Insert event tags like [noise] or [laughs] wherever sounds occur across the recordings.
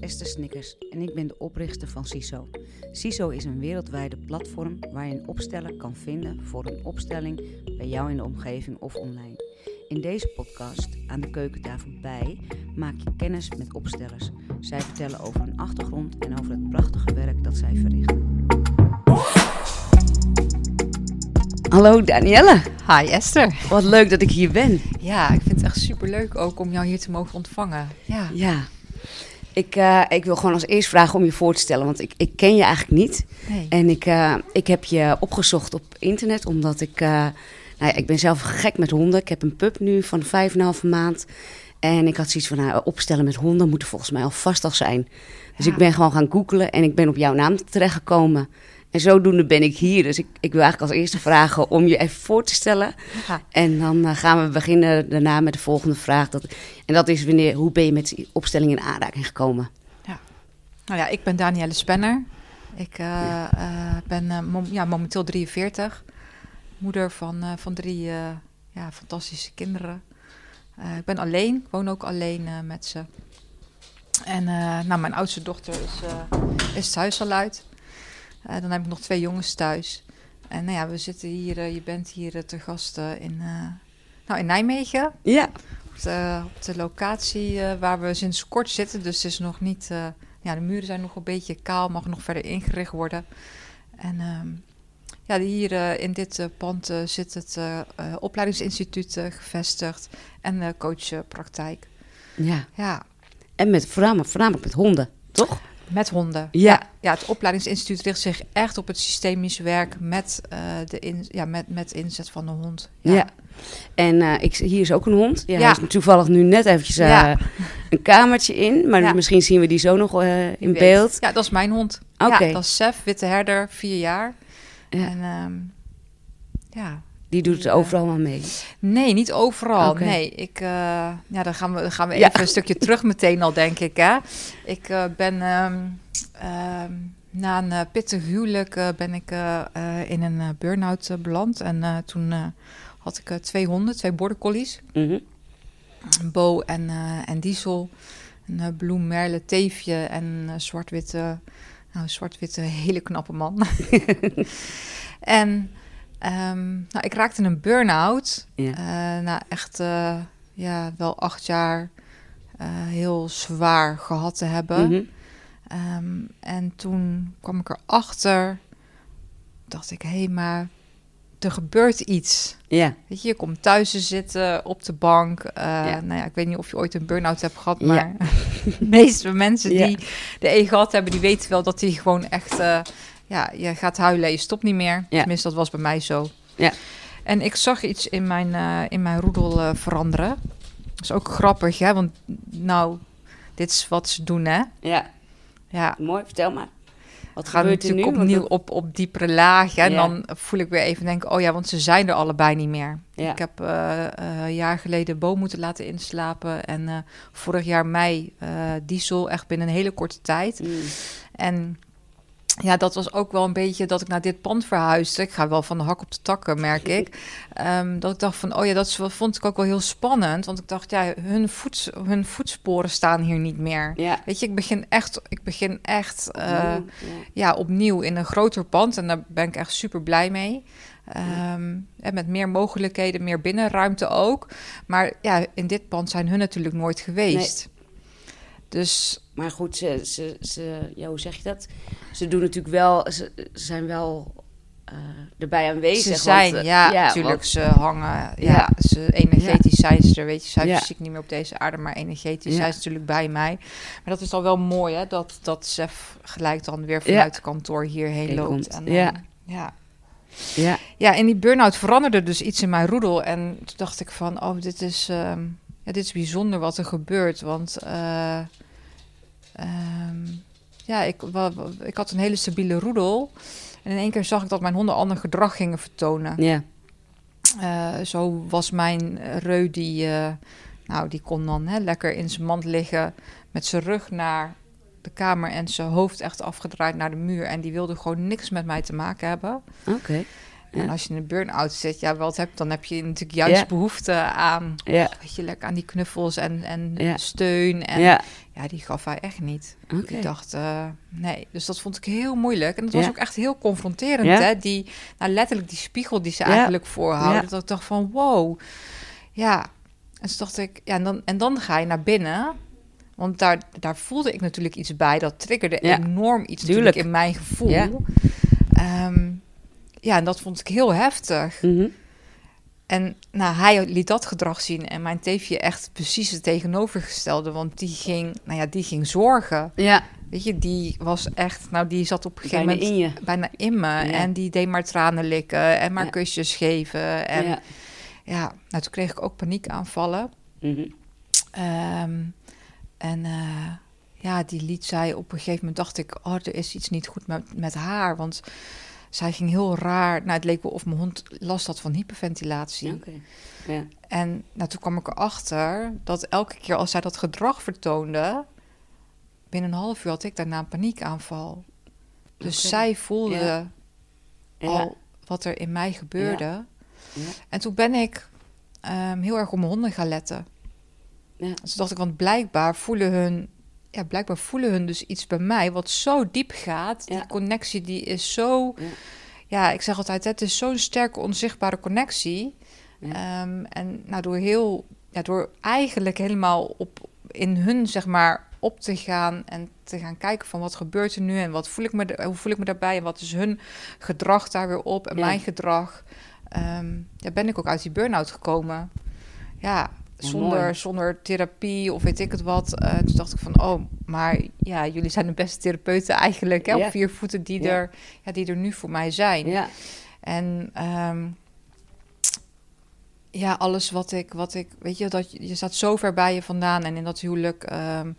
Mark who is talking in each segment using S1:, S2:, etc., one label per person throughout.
S1: is Esther Snickers en ik ben de oprichter van CISO. CISO is een wereldwijde platform waar je een opsteller kan vinden voor een opstelling bij jou in de omgeving of online. In deze podcast, aan de keukentafel bij, maak je kennis met opstellers. Zij vertellen over hun achtergrond en over het prachtige werk dat zij verrichten. Hallo Danielle,
S2: Hi Esther.
S1: wat leuk dat ik hier ben.
S2: Ja, ik vind het echt super leuk ook om jou hier te mogen ontvangen. Ja.
S1: Ja, ik, eh, ik wil gewoon als eerst vragen om je voor te stellen, want ik, ik ken je eigenlijk niet.
S2: Nee.
S1: En ik, eh, ik heb je opgezocht op internet, omdat ik... eh, nou ja, ik ben zelf gek met honden. Ik heb een pup nu van vijf en een halve maand. En ik had zoiets van, nou, opstellen met honden moet er volgens mij al vast al zijn. Dus
S2: Ja.
S1: ik ben gewoon gaan googlen en ik ben op jouw naam terechtgekomen. En zodoende ben ik hier. Dus ik, ik wil eigenlijk als eerste vragen om je even voor te stellen.
S2: Ja.
S1: En dan eh, gaan we beginnen daarna met de volgende vraag. Dat, en dat is wanneer, hoe ben je met die opstelling in aanraking gekomen?
S2: Nou ja, ik ben Danielle Spenner. Ik eh, eh, ben mom- ja, momenteel 43. Moeder van, van drie ja, fantastische kinderen. Ik ben alleen, ik woon ook alleen met ze. En nou, mijn oudste dochter is, is thuis al uit. Eh, dan heb ik nog twee jongens thuis. En nou ja, we zitten hier, eh, je bent hier eh, te gast in, nou, in Nijmegen.
S1: Ja,
S2: op de, op de locatie waar we sinds kort zitten. Dus het is nog niet. ja, de muren zijn nog een beetje kaal, mag nog verder ingericht worden. En ehm, ja, hier in dit pand zit het opleidingsinstituut gevestigd en de coachpraktijk.
S1: ja.
S2: Ja,
S1: En met, voornamelijk, voornamelijk met honden, toch?
S2: Met honden.
S1: Ja.
S2: ja, het opleidingsinstituut richt zich echt op het systemisch werk met, eh, de in, ja, met, met inzet van de hond.
S1: Ja. En eh, ik, hier is ook een hond. Ja,
S2: Ja.
S1: Hij is toevallig nu net eventjes eh,
S2: Ja.
S1: een kamertje in. Maar
S2: Ja.
S1: misschien zien we die zo nog in beeld.
S2: Ja, dat is mijn hond.
S1: Oké.
S2: Ja, dat is Sef, witte herder, vier jaar.
S1: Ja.
S2: En ehm, ja,
S1: Die doet het overal maar mee.
S2: nee, niet overal. Nee, ik, eh, ja, dan gaan we, dan gaan we
S1: Ja.
S2: even een stukje [laughs] terug meteen al, denk ik. Hè? Ik eh, ben ehm, ehm, na een eh, pittig huwelijk ben ik in een burn-out beland. En toen had ik twee honden, twee border collies.
S1: Mhm.
S2: Bo en, en Diesel. Een bloem, merle, teefje en zwart-witte, nou, zwart-witte hele knappe man. [laughs] en ehm, nou, ik raakte een burn-out.
S1: Ja.
S2: eh, na echt eh, ja, wel acht jaar eh, heel zwaar gehad te hebben.
S1: Mhm.
S2: Ehm, en toen kwam ik erachter, dacht ik, hé, maar er gebeurt iets.
S1: Ja.
S2: Weet je, je komt thuis te zitten op de bank.
S1: Ja.
S2: Nou ja, ik weet niet of je ooit een burn-out hebt gehad,
S1: Ja.
S2: maar [laughs] de meeste mensen die de E gehad hebben, die weten wel dat die gewoon echt, ja, je gaat huilen, en je stopt niet meer.
S1: Ja.
S2: Tenminste, dat was bij mij zo.
S1: Ja.
S2: En ik zag iets in mijn, eh, in mijn roedel eh, veranderen. Dat is ook grappig, hè? Want nou, dit is wat ze doen, hè?
S1: ja.
S2: Ja,
S1: Mooi, vertel maar. Wat
S2: gaan
S1: gebeurt er nu?
S2: opnieuw op, op diepere lagen. En
S1: Ja.
S2: dan voel ik weer even denken, oh ja, want ze zijn er allebei niet meer.
S1: Ja.
S2: Ik heb eh, een jaar geleden Bo moeten laten inslapen. En vorig jaar mei Diesel, echt binnen een hele korte tijd.
S1: Mm.
S2: En ja, dat was ook wel een beetje dat ik naar dit pand verhuisde. Ik ga wel van de hak op de takken, merk ik. Ehm, dat ik dacht van, oh ja, dat vond ik ook wel heel spannend. Want ik dacht, ja, hun, voets, hun voetsporen staan hier niet meer.
S1: Ja.
S2: Weet je, ik begin echt, ik begin echt eh,
S1: ja,
S2: opnieuw in een groter pand. En daar ben ik echt super blij mee. Ehm, en met meer mogelijkheden, meer binnenruimte ook. Maar ja, in dit pand zijn hun natuurlijk nooit geweest. Dus
S1: Maar goed, ze, ze, ze, ja, hoe zeg je dat? Ze doen natuurlijk wel, ze, ze zijn wel eh, erbij aanwezig.
S2: ze
S1: want,
S2: zijn,
S1: eh,
S2: ja, natuurlijk.
S1: want-
S2: Ze hangen, ja,
S1: Ja.
S2: Ze, energetisch zijn ze er, weet je. Ze zijn
S1: Ja.
S2: fysiek niet meer op deze aarde, maar energetisch zijn ze natuurlijk bij mij. Maar dat is al wel mooi, hè, dat, dat Sef gelijk dan weer vanuit het kantoor hierheen
S1: Hier
S2: loopt.
S1: komt,
S2: En,
S1: ja.
S2: dan- ja.
S1: ja.
S2: Ja, in die burn-out veranderde dus iets in mijn roedel. En toen dacht ik van, oh, dit is, ehm, dit is bijzonder wat er gebeurt. Want eh, ehm, ja, ik, wa- wa- ik had een hele stabiele roedel. En in één keer zag ik dat mijn honden ander gedrag gingen vertonen.
S1: ja.
S2: Eh, zo was mijn reu, die, eh, nou, die kon dan hè, lekker in zijn mand liggen... met zijn rug naar de kamer en zijn hoofd echt afgedraaid naar de muur. En die wilde gewoon niks met mij te maken hebben.
S1: Oké.
S2: En als je in een burn-out zit, ja, wat heb, dan heb je natuurlijk juist behoefte aan,
S1: Ja.
S2: weet je, lekker aan die knuffels en, en steun. En
S1: Ja.
S2: die gaf hij echt niet. Ik dacht, eh, nee. Dus dat vond ik heel moeilijk. En het was ook echt heel confronterend, hè? Die, nou, letterlijk die spiegel die ze eigenlijk voorhouden. Dat ik dacht van, wow. Ja. En toen dacht ik, ja, en dan, en dan ga je naar binnen. Want daar, daar voelde ik natuurlijk iets bij. Dat triggerde
S1: Ja.
S2: enorm iets
S1: Tuurlijk.
S2: natuurlijk in mijn gevoel.
S1: Ja.
S2: Ehm, ja, en dat vond ik heel heftig.
S1: Mhm.
S2: En nou, hij liet dat gedrag zien. En mijn teefje echt precies het tegenovergestelde. Want die ging, nou ja, die ging zorgen.
S1: Ja.
S2: Weet je, die was echt, nou, die zat op een gegeven
S1: Bijna
S2: moment
S1: in je.
S2: bijna in me. En die deed maar tranen likken en maar
S1: Ja.
S2: kusjes geven. En ja.
S1: ja.
S2: nou, toen kreeg ik ook paniekaanvallen. Ehm, en eh, ja, die liet zij op een gegeven moment, dacht ik, oh, er is iets niet goed met, met haar. Want zij ging heel raar. Nou, het leek wel of mijn hond last had van hyperventilatie.
S1: Ja.
S2: En nou, toen kwam ik erachter dat elke keer als zij dat gedrag vertoonde, binnen een half uur had ik daarna een paniekaanval. Dus zij voelde
S1: Ja. Ja.
S2: al wat er in mij gebeurde.
S1: Ja.
S2: En toen ben ik ehm, heel erg op mijn honden gaan letten.
S1: Ja.
S2: Dus toen dacht ik, want blijkbaar voelen hun, ja, blijkbaar voelen hun dus iets bij mij wat zo diep gaat.
S1: Ja.
S2: Die connectie die is zo,
S1: Ja.
S2: ja, ik zeg altijd, het is zo'n sterke onzichtbare connectie.
S1: Ja.
S2: Ehm, en nou, door heel, ja, door eigenlijk helemaal op in hun zeg maar op te gaan en te gaan kijken van wat gebeurt er nu en wat voel ik me, hoe voel ik me daarbij en wat is hun gedrag daar weer op en mijn gedrag. Ehm ja, ben ik ook uit die burn-out gekomen. Ja, zonder,
S1: mooi.
S2: zonder therapie of weet ik het wat. Eh, toen dacht ik van, oh, maar ja, jullie zijn de beste therapeuten eigenlijk. Hè. Op vier voeten die, er, ja, die er nu voor mij zijn. En ehm, ja, alles wat ik, wat ik, weet je, dat je, je staat zo ver bij je vandaan. En in dat huwelijk, ehm,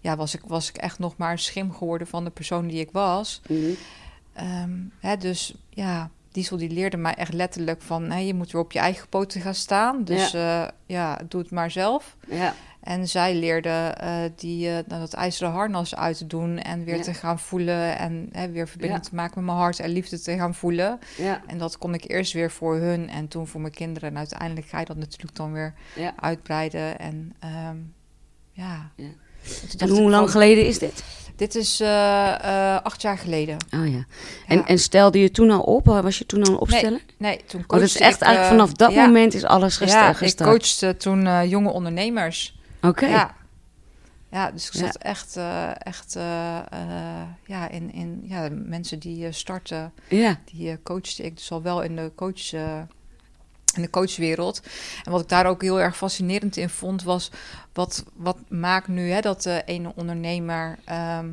S2: ja, was ik, was ik echt nog maar een schim geworden van de persoon die ik was.
S1: Mhm.
S2: Ehm, hè, dus ja, Diesel die leerde mij echt letterlijk van, hè, je moet weer op je eigen poten gaan staan. Dus ja, ja doe het maar zelf.
S1: Ja.
S2: En zij leerde eh, die, eh, nou, dat ijzeren harnas uit te doen en weer
S1: Ja.
S2: te gaan voelen en hè, weer verbinding
S1: Ja.
S2: te maken met mijn hart en liefde te gaan voelen.
S1: Ja.
S2: En dat kon ik eerst weer voor hun en toen voor mijn kinderen. En uiteindelijk ga je dat natuurlijk dan weer uitbreiden. En ehm, ja.
S1: Ja.
S2: En
S1: hoe lang
S2: van,
S1: geleden is dit?
S2: Dit is eh, eh, acht jaar geleden.
S1: Oh ja. En,
S2: Ja.
S1: en stelde je toen al op? Was je toen al aan het opstellen?
S2: Nee, toen
S1: Oh, dat is
S2: coachte
S1: echt
S2: ik,
S1: eigenlijk
S2: eh,
S1: vanaf dat
S2: ja,
S1: moment is alles gesta-
S2: Ja, ik
S1: gestart.
S2: coachte toen jonge ondernemers.
S1: Oké.
S2: Ja. Ja, dus ik zat echt, echt ja, in, in ja, mensen die starten,
S1: Ja.
S2: die coachte ik dus al wel in de coach. In de coachwereld. En wat ik daar ook heel erg fascinerend in vond, was wat, wat maakt nu hè, dat de ene ondernemer ehm,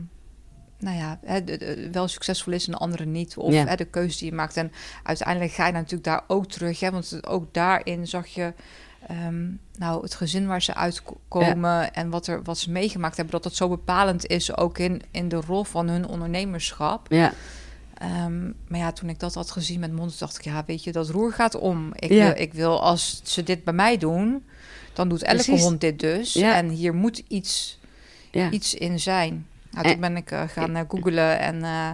S2: nou ja, hè, de- de- wel succesvol is en de andere niet. Of
S1: Ja.
S2: hè, de keuze die je maakt. En uiteindelijk ga je natuurlijk daar ook terug. Hè, want ook daarin zag je ehm, nou, het gezin waar ze uitkomen en wat, er, wat ze meegemaakt hebben, dat dat zo bepalend is ook in, in de rol van hun ondernemerschap.
S1: Ja.
S2: Ehm, maar ja, toen ik dat had gezien met mond, dacht ik, ja, weet je, dat roer gaat om. Ik,
S1: Ja.
S2: wil, ik wil, als ze dit bij mij doen, dan doet elke
S1: Precies.
S2: hond dit dus.
S1: Ja.
S2: En hier moet iets,
S1: Ja.
S2: iets in zijn. Nou,
S1: En-
S2: toen ben ik eh, gaan uh, googlen en eh,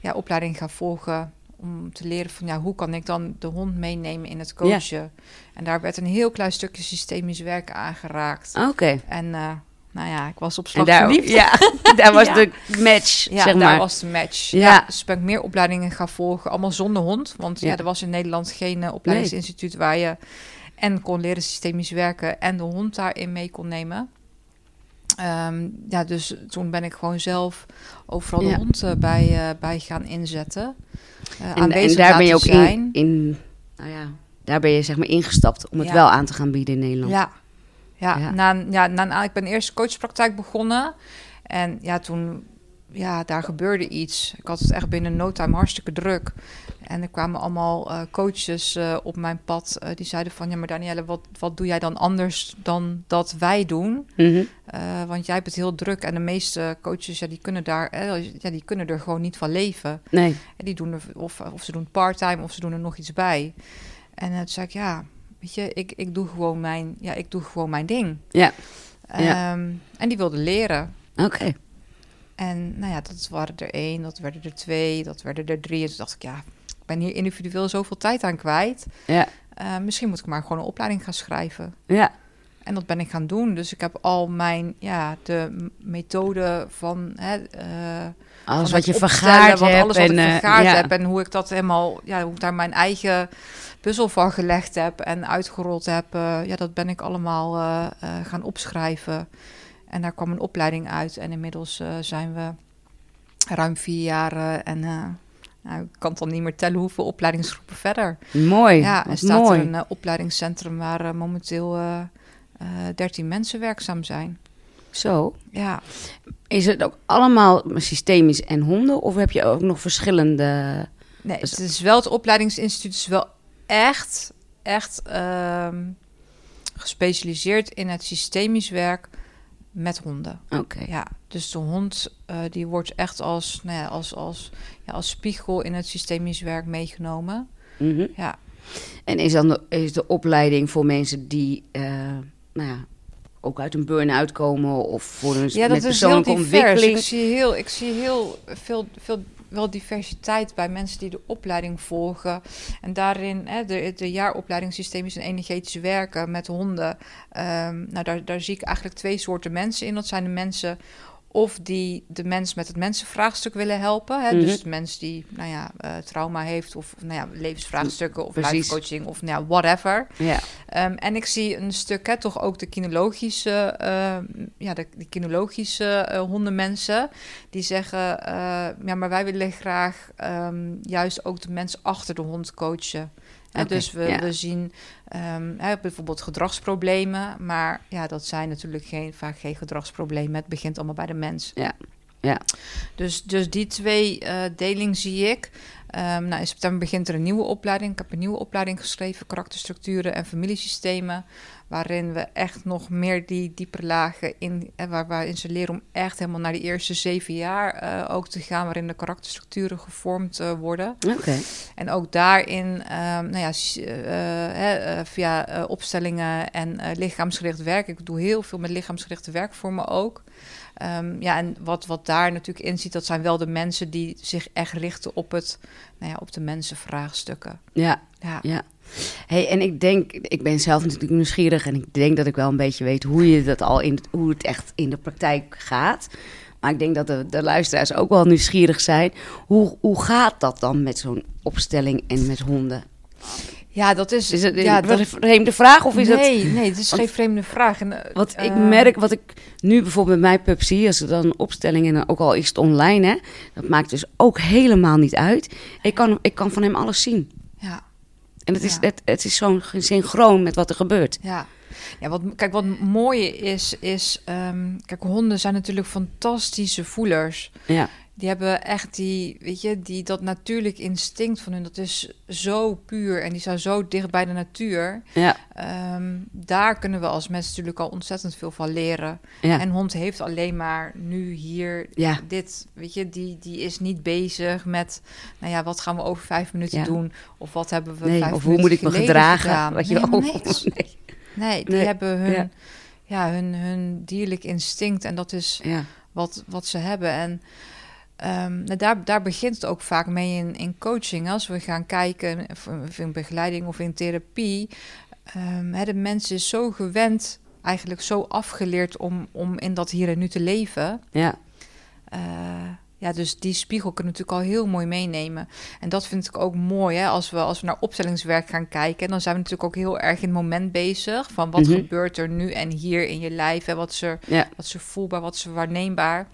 S2: ja, opleiding gaan volgen om te leren van ja, hoe kan ik dan de hond meenemen in het coachen. En daar werd een heel klein stukje systemisch werken aangeraakt.
S1: Oké.
S2: En eh, nou ja, ik was op slag
S1: daar,
S2: verliefd.
S1: ja, [laughs] daar was
S2: Ja.
S1: de match,
S2: Ja,
S1: zeg
S2: daar
S1: maar.
S2: was de match.
S1: Ja.
S2: Ja. dus ben ik meer opleidingen gaan volgen, allemaal zonder hond. Want ja. Er was in Nederland geen eh, opleidingsinstituut waar je en kon leren systemisch werken en de hond daarin mee kon nemen. Ehm, ja, dus toen ben ik gewoon zelf overal de hond eh, bij, eh, bij gaan inzetten.
S1: En, en daar ben je ook
S2: zijn.
S1: in, in, nou ja, daar ben je zeg maar ingestapt om het wel aan te gaan bieden in Nederland.
S2: Ja, ja,
S1: Ja.
S2: Na, ja, ik ben eerst coachpraktijk begonnen. En ja, toen, ja, daar gebeurde iets. Ik had het echt binnen no time hartstikke druk. En er kwamen allemaal eh, coaches eh, op mijn pad. eh, die zeiden van, ja, maar Danielle, wat, wat doe jij dan anders dan dat wij doen?
S1: Mhm.
S2: Want jij hebt het heel druk. En de meeste coaches, ja, die kunnen daar, eh, ja, die kunnen er gewoon niet van leven.
S1: Nee.
S2: En die doen er, of, of ze doen part-time of ze doen er nog iets bij. En toen zei ik, ja, weet je, ik, ik, doe gewoon mijn, ja, ik doe gewoon mijn ding.
S1: Ja. Ja.
S2: Ehm, en die wilde leren.
S1: Oké.
S2: En nou ja, dat waren er één, dat werden er twee, dat werden er drie. En toen dacht ik, ja, ik ben hier individueel zoveel tijd aan kwijt.
S1: Ja.
S2: Eh, misschien moet ik maar gewoon een opleiding gaan schrijven.
S1: Ja.
S2: En dat ben ik gaan doen. Dus ik heb al mijn, ja, de methode van... Hè, eh,
S1: Alles wat je
S2: opstellen,
S1: vergaard
S2: wat
S1: hebt.
S2: alles wat
S1: en,
S2: ik
S1: eh,
S2: vergaard
S1: ja.
S2: heb en hoe ik dat helemaal, ja, hoe ik daar mijn eigen puzzel van gelegd heb en uitgerold heb, eh, ja, dat ben ik allemaal eh, eh, gaan opschrijven. En daar kwam een opleiding uit en inmiddels eh, zijn we ruim vier jaar eh, en eh, nou, ik kan dan niet meer tellen hoeveel opleidingsgroepen verder.
S1: Mooi.
S2: ja, er staat
S1: mooi.
S2: er een eh, opleidingscentrum waar eh, momenteel eh eh 13 mensen werkzaam zijn.
S1: Zo.
S2: Ja,
S1: Is het ook allemaal systemisch en honden? Of heb je ook nog verschillende...
S2: Nee,
S1: Dus-
S2: het is wel het opleidingsinstituut is wel echt, echt ehm, gespecialiseerd in het systemisch werk met honden.
S1: Oké.
S2: Ja, dus de hond eh, die wordt echt als, nou ja, als, als, ja, als spiegel in het systemisch werk meegenomen.
S1: Mhm.
S2: Ja,
S1: En is dan de, is de opleiding voor mensen die, eh, nou ja, ook uit een burn-out komen of voor een
S2: ja
S1: met
S2: dat is heel
S1: persoonlijke ontwikkeling?
S2: Ik zie heel, ik zie heel veel, veel wel diversiteit bij mensen die de opleiding volgen. En daarin, hè, de, de jaaropleiding systemisch en energetisch werken met honden. ehm, nou, daar, daar zie ik eigenlijk twee soorten mensen in. Dat zijn de mensen of die de mens met het mensenvraagstuk willen helpen. Hè?
S1: Mhm.
S2: Dus de mens die nou ja, eh, trauma heeft of nou ja, levensvraagstukken of
S1: Precies.
S2: life coaching of nou ja, whatever.
S1: Ja,
S2: Ehm, en ik zie een stuk, hè, toch ook de kinologische, eh, ja, de, de kinologische eh, hondenmensen, die zeggen, eh, ja, maar wij willen graag ehm, juist ook de mensen achter de hond coachen. Dus we,
S1: ja.
S2: we zien ehm, bijvoorbeeld gedragsproblemen, maar ja, dat zijn natuurlijk geen, vaak geen gedragsproblemen. Het begint allemaal bij de mens.
S1: Ja, ja.
S2: Dus, dus die twee eh deling zie ik. Ehm, nou, in september begint er een nieuwe opleiding. Ik heb een nieuwe opleiding geschreven, karakterstructuren en familiesystemen. Waarin we echt nog meer die dieper lagen in, eh, waar, waarin ze leren om echt helemaal naar die eerste zeven jaar eh, ook te gaan, waarin de karakterstructuren gevormd eh, worden.
S1: oké.
S2: En ook daarin, ehm, nou ja, via opstellingen en lichaamsgericht werk. Ik doe heel veel met lichaamsgerichte werkvormen ook. Ehm, ja, en wat, wat daar natuurlijk in zit, dat zijn wel de mensen die zich echt richten op, het, nou ja, op de mensenvraagstukken.
S1: Ja,
S2: Ja.
S1: ja. Hey, en ik denk, ik ben zelf natuurlijk nieuwsgierig en ik denk dat ik wel een beetje weet hoe je dat al in, hoe het echt in de praktijk gaat. Maar ik denk dat de, de luisteraars ook wel nieuwsgierig zijn. Hoe, hoe gaat dat dan met zo'n opstelling en met honden?
S2: Ja, dat is...
S1: Is het
S2: ja,
S1: een
S2: dat,
S1: vreemde vraag of is dat...
S2: nee, nee, het is geen vreemde vraag. En, eh,
S1: Wat ik
S2: eh,
S1: merk, wat ik nu bijvoorbeeld met mijn pup zie, als er dan een opstelling en dan ook al is het online, hè, dat maakt dus ook helemaal niet uit. Ik kan, ik kan van hem alles zien.
S2: Ja,
S1: En het is,
S2: Ja.
S1: het, het is zo'n synchroon met wat er gebeurt.
S2: Ja, ja wat, kijk, wat mooie is, is... ehm, kijk, honden zijn natuurlijk fantastische voelers.
S1: Ja,
S2: Die hebben echt die, weet je, die, dat natuurlijk instinct van hun. Dat is zo puur en die zijn zo dicht bij de natuur.
S1: ja,
S2: Ehm, daar kunnen we als mensen natuurlijk al ontzettend veel van leren.
S1: ja.
S2: En hond heeft alleen maar nu hier
S1: Ja.
S2: dit, weet je, die, die is niet bezig met, nou ja, wat gaan we over vijf minuten
S1: Ja.
S2: doen? Of wat hebben we
S1: nee,
S2: vijf
S1: of hoe moet ik me gedragen?
S2: gedaan?
S1: Wat je
S2: Nee, niks.
S1: Nee. [laughs]
S2: Nee, die
S1: Nee,
S2: hebben hun,
S1: ja.
S2: hun, hun dierlijk instinct en dat is wat, wat ze hebben. En ehm, nou, daar, daar begint het ook vaak mee in, in coaching. Als we gaan kijken, of, in begeleiding of in therapie. ehm, hè, de mens is zo gewend, eigenlijk zo afgeleerd om, om in dat hier en nu te leven.
S1: ja,
S2: Eh, ja, dus die spiegel kunnen we natuurlijk al heel mooi meenemen. En dat vind ik ook mooi, hè? Als, we, als we naar opstellingswerk gaan kijken... dan zijn we natuurlijk ook heel erg in het moment bezig... van wat
S1: Mhm.
S2: gebeurt er nu en hier in je lijf... en wat is er
S1: ja,
S2: wat is er voelbaar, wat is er waarneembaar.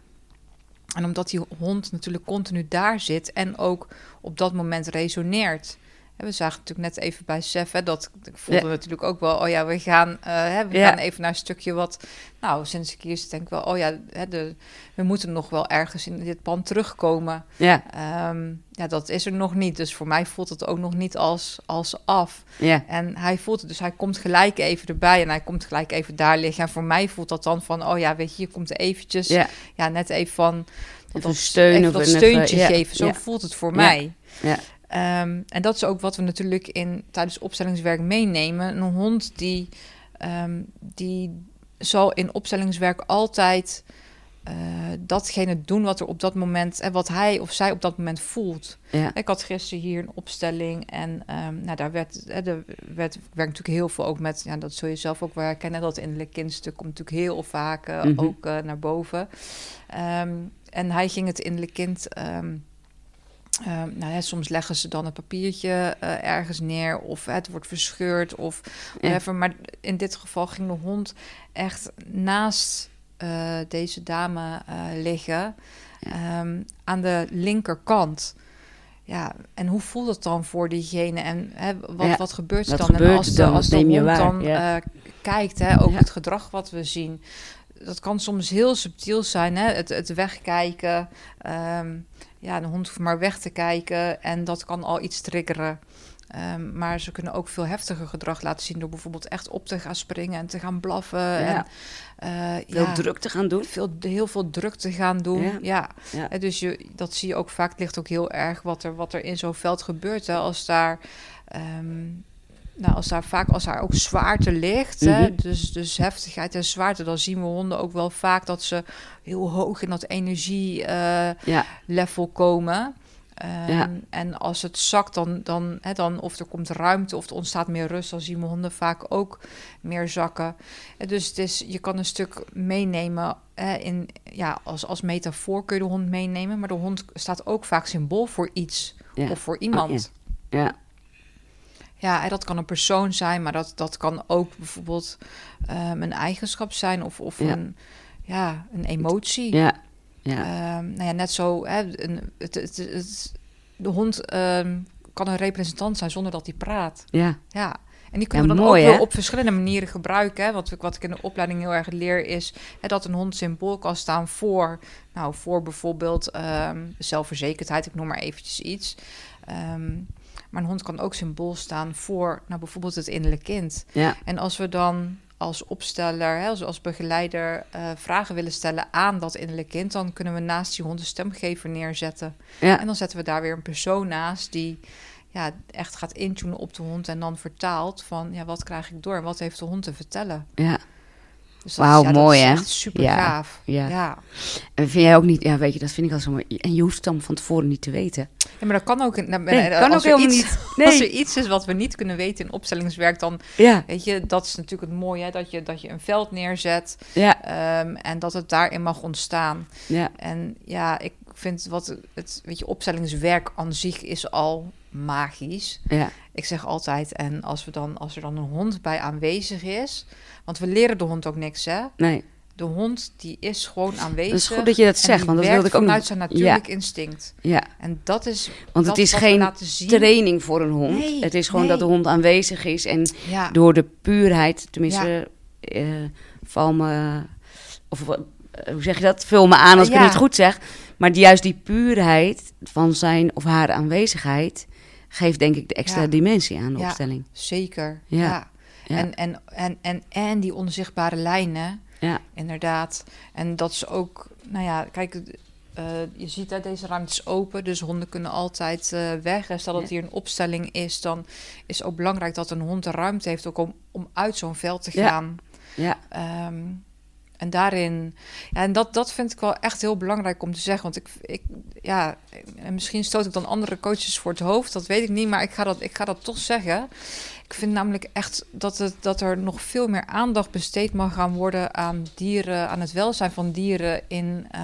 S2: En omdat die hond natuurlijk continu daar zit en ook op dat moment resoneert. We zagen natuurlijk net even bij Sef, hè, dat ik voelde
S1: Ja.
S2: natuurlijk ook wel, oh ja, we gaan, eh, hè, we
S1: Ja.
S2: gaan even naar een stukje wat, nou, sinds ik hier zit, denk ik wel, oh ja, hè, de, we moeten nog wel ergens in dit pand terugkomen.
S1: ja,
S2: Ehm, ja, dat is er nog niet, dus voor mij voelt het ook nog niet als, als af.
S1: ja,
S2: En hij voelt het, dus hij komt gelijk even erbij en hij komt gelijk even daar liggen. En voor mij voelt dat dan van, oh ja, weet je, je komt er eventjes, ja,
S1: ja,
S2: net even van
S1: Even steun
S2: even
S1: of
S2: dat
S1: een even-
S2: steuntje
S1: ja,
S2: geven. Zo voelt het voor mij.
S1: ja,
S2: Ehm, en dat is ook wat we natuurlijk in, tijdens opstellingswerk meenemen. Een hond die, ehm, die zal in opstellingswerk altijd eh, datgene doen wat er op dat moment en wat hij of zij op dat moment voelt.
S1: Ja.
S2: Ik had gisteren hier een opstelling en ehm, nou, daar werd, hè, er werd, ik werk natuurlijk heel veel ook met, ja, dat zul je zelf ook wel herkennen, dat innerlijke kindstuk komt natuurlijk heel vaak eh,
S1: Mhm.
S2: ook eh, naar boven. En hij ging het innerlijke kind. Ehm, nou ja, soms leggen ze dan het papiertje eh, ergens neer of het wordt verscheurd of
S1: Ja.
S2: Maar in dit geval ging de hond echt naast eh, deze dame eh, liggen ehm, aan de linkerkant. Ja, en hoe voelt het dan voor diegene? En hè, wat,
S1: Ja,
S2: wat gebeurt er dan?
S1: gebeurt
S2: en als de,
S1: dan?
S2: als de hond
S1: waar,
S2: dan kijkt, hè, ook het gedrag wat we zien. Dat kan soms heel subtiel zijn, hè? Het, het wegkijken. ehm, ja, de hond hoeft maar weg te kijken en dat kan al iets triggeren. Ehm, maar ze kunnen ook veel heftiger gedrag laten zien door bijvoorbeeld echt op te gaan springen en te gaan blaffen. En, eh,
S1: Veel
S2: ja,
S1: druk te gaan doen.
S2: veel, heel veel druk te gaan doen.
S1: Ja.
S2: Ja.
S1: Ja.
S2: Eh, Dus je, dat zie je ook vaak. Het ligt ook heel erg wat er, wat er in zo'n veld gebeurt. Hè. Als daar. ehm, nou, als daar vaak, als daar ook zwaarte ligt, hè,
S1: Mhm.
S2: dus, dus heftigheid en zwaarte, dan zien we honden ook wel vaak dat ze heel hoog in dat energielevel
S1: Ja.
S2: komen. Ehm,
S1: Ja.
S2: En als het zakt, dan, dan, hè, dan of er komt ruimte of er ontstaat meer rust, dan zien we honden vaak ook meer zakken. Eh, Dus het is, je kan een stuk meenemen hè, in, ja, als, als metafoor kun je de hond meenemen, maar de hond staat ook vaak symbool voor iets
S1: Ja.
S2: of voor iemand.
S1: Ja.
S2: Ja, en dat kan een persoon zijn, maar dat, dat kan ook bijvoorbeeld ehm, een eigenschap zijn of, of
S1: Ja.
S2: Een, ja, een emotie.
S1: Ja. Ja.
S2: Ehm, nou ja, net zo, hè, een, het, het, het- de hond ehm, kan een representant zijn zonder dat hij praat.
S1: Ja.
S2: Ja, en die kunnen
S1: Ja,
S2: we dan
S1: mooi,
S2: ook op verschillende manieren gebruiken. Hè? Wat, ik- wat ik in de opleiding heel erg leer is hè, dat een hond symbool kan staan voor, nou, voor bijvoorbeeld zelfverzekerdheid. Ik noem maar eventjes iets. Ehm, maar een hond kan ook symbool staan voor, nou, bijvoorbeeld het innerlijk kind.
S1: Ja.
S2: En als we dan als opsteller, hè, als, als begeleider, eh, vragen willen stellen aan dat innerlijk kind, dan kunnen we naast die hond een stemgever neerzetten.
S1: Ja.
S2: En dan zetten we daar weer een persoon naast die ja, echt gaat intunen op de hond en dan vertaalt van ja, wat krijg ik door en wat heeft de hond te vertellen.
S1: Ja.
S2: Dus dat
S1: Wauw,
S2: is, ja,
S1: mooi, hè?
S2: super
S1: Ja,
S2: gaaf.
S1: ja.
S2: Ja.
S1: En vind jij ook niet, ja, weet je, dat vind ik al zo mooi. En je hoeft het dan van tevoren niet te weten.
S2: Ja, maar dat kan ook. Nou,
S1: Nee,
S2: eh,
S1: kan
S2: als
S1: ook
S2: er
S1: helemaal
S2: iets,
S1: niet.
S2: Als er iets is wat we niet kunnen weten in opstellingswerk, dan
S1: Ja.
S2: weet je, dat is natuurlijk het mooie, hè, dat je, dat je een veld neerzet
S1: Ja.
S2: ehm, en dat het daarin mag ontstaan.
S1: Ja.
S2: En ja, ik vind wat het, weet je, opstellingswerk aan zich is al magisch.
S1: Ja.
S2: Ik zeg altijd, en als, we dan, als er dan een hond bij aanwezig is, want we leren de hond ook niks, hè?
S1: Nee.
S2: De hond die is gewoon aanwezig.
S1: Dat is goed dat je dat zegt, want dat wilde ik ook
S2: vanuit zijn natuurlijk instinct.
S1: Ja.
S2: En dat is.
S1: Want
S2: dat
S1: het is geen training voor een hond.
S2: Nee,
S1: het is gewoon
S2: nee.
S1: dat de hond aanwezig is en
S2: Ja,
S1: door de puurheid, tenminste, eh val me, of eh, hoe zeg je dat? Vul me aan als ik
S2: Ja.
S1: het niet goed zeg. Maar die- juist die puurheid van zijn of haar aanwezigheid geeft denk ik de extra
S2: Ja.
S1: dimensie aan de
S2: Ja.
S1: opstelling.
S2: zeker.
S1: Ja.
S2: Ja.
S1: Ja.
S2: En, en, en, en, en die onzichtbare lijnen,
S1: Ja.
S2: inderdaad. En dat is ook, nou ja, kijk, eh, je ziet dat deze ruimte is open, dus honden kunnen altijd eh, weg. En stel dat
S1: Ja.
S2: hier een opstelling is, dan is het ook belangrijk dat een hond de ruimte heeft ook om, om uit zo'n veld te
S1: Ja.
S2: gaan.
S1: Ja.
S2: Ehm, en daarin, ja, en dat, dat vind ik wel echt heel belangrijk om te zeggen. Want ik, ik, ja, en misschien stoot ik dan andere coaches voor het hoofd, dat weet ik niet, maar ik ga dat, ik ga dat toch zeggen. Ik vind namelijk echt dat, het, dat er nog veel meer aandacht besteed mag gaan worden aan dieren, aan het welzijn van dieren in, eh,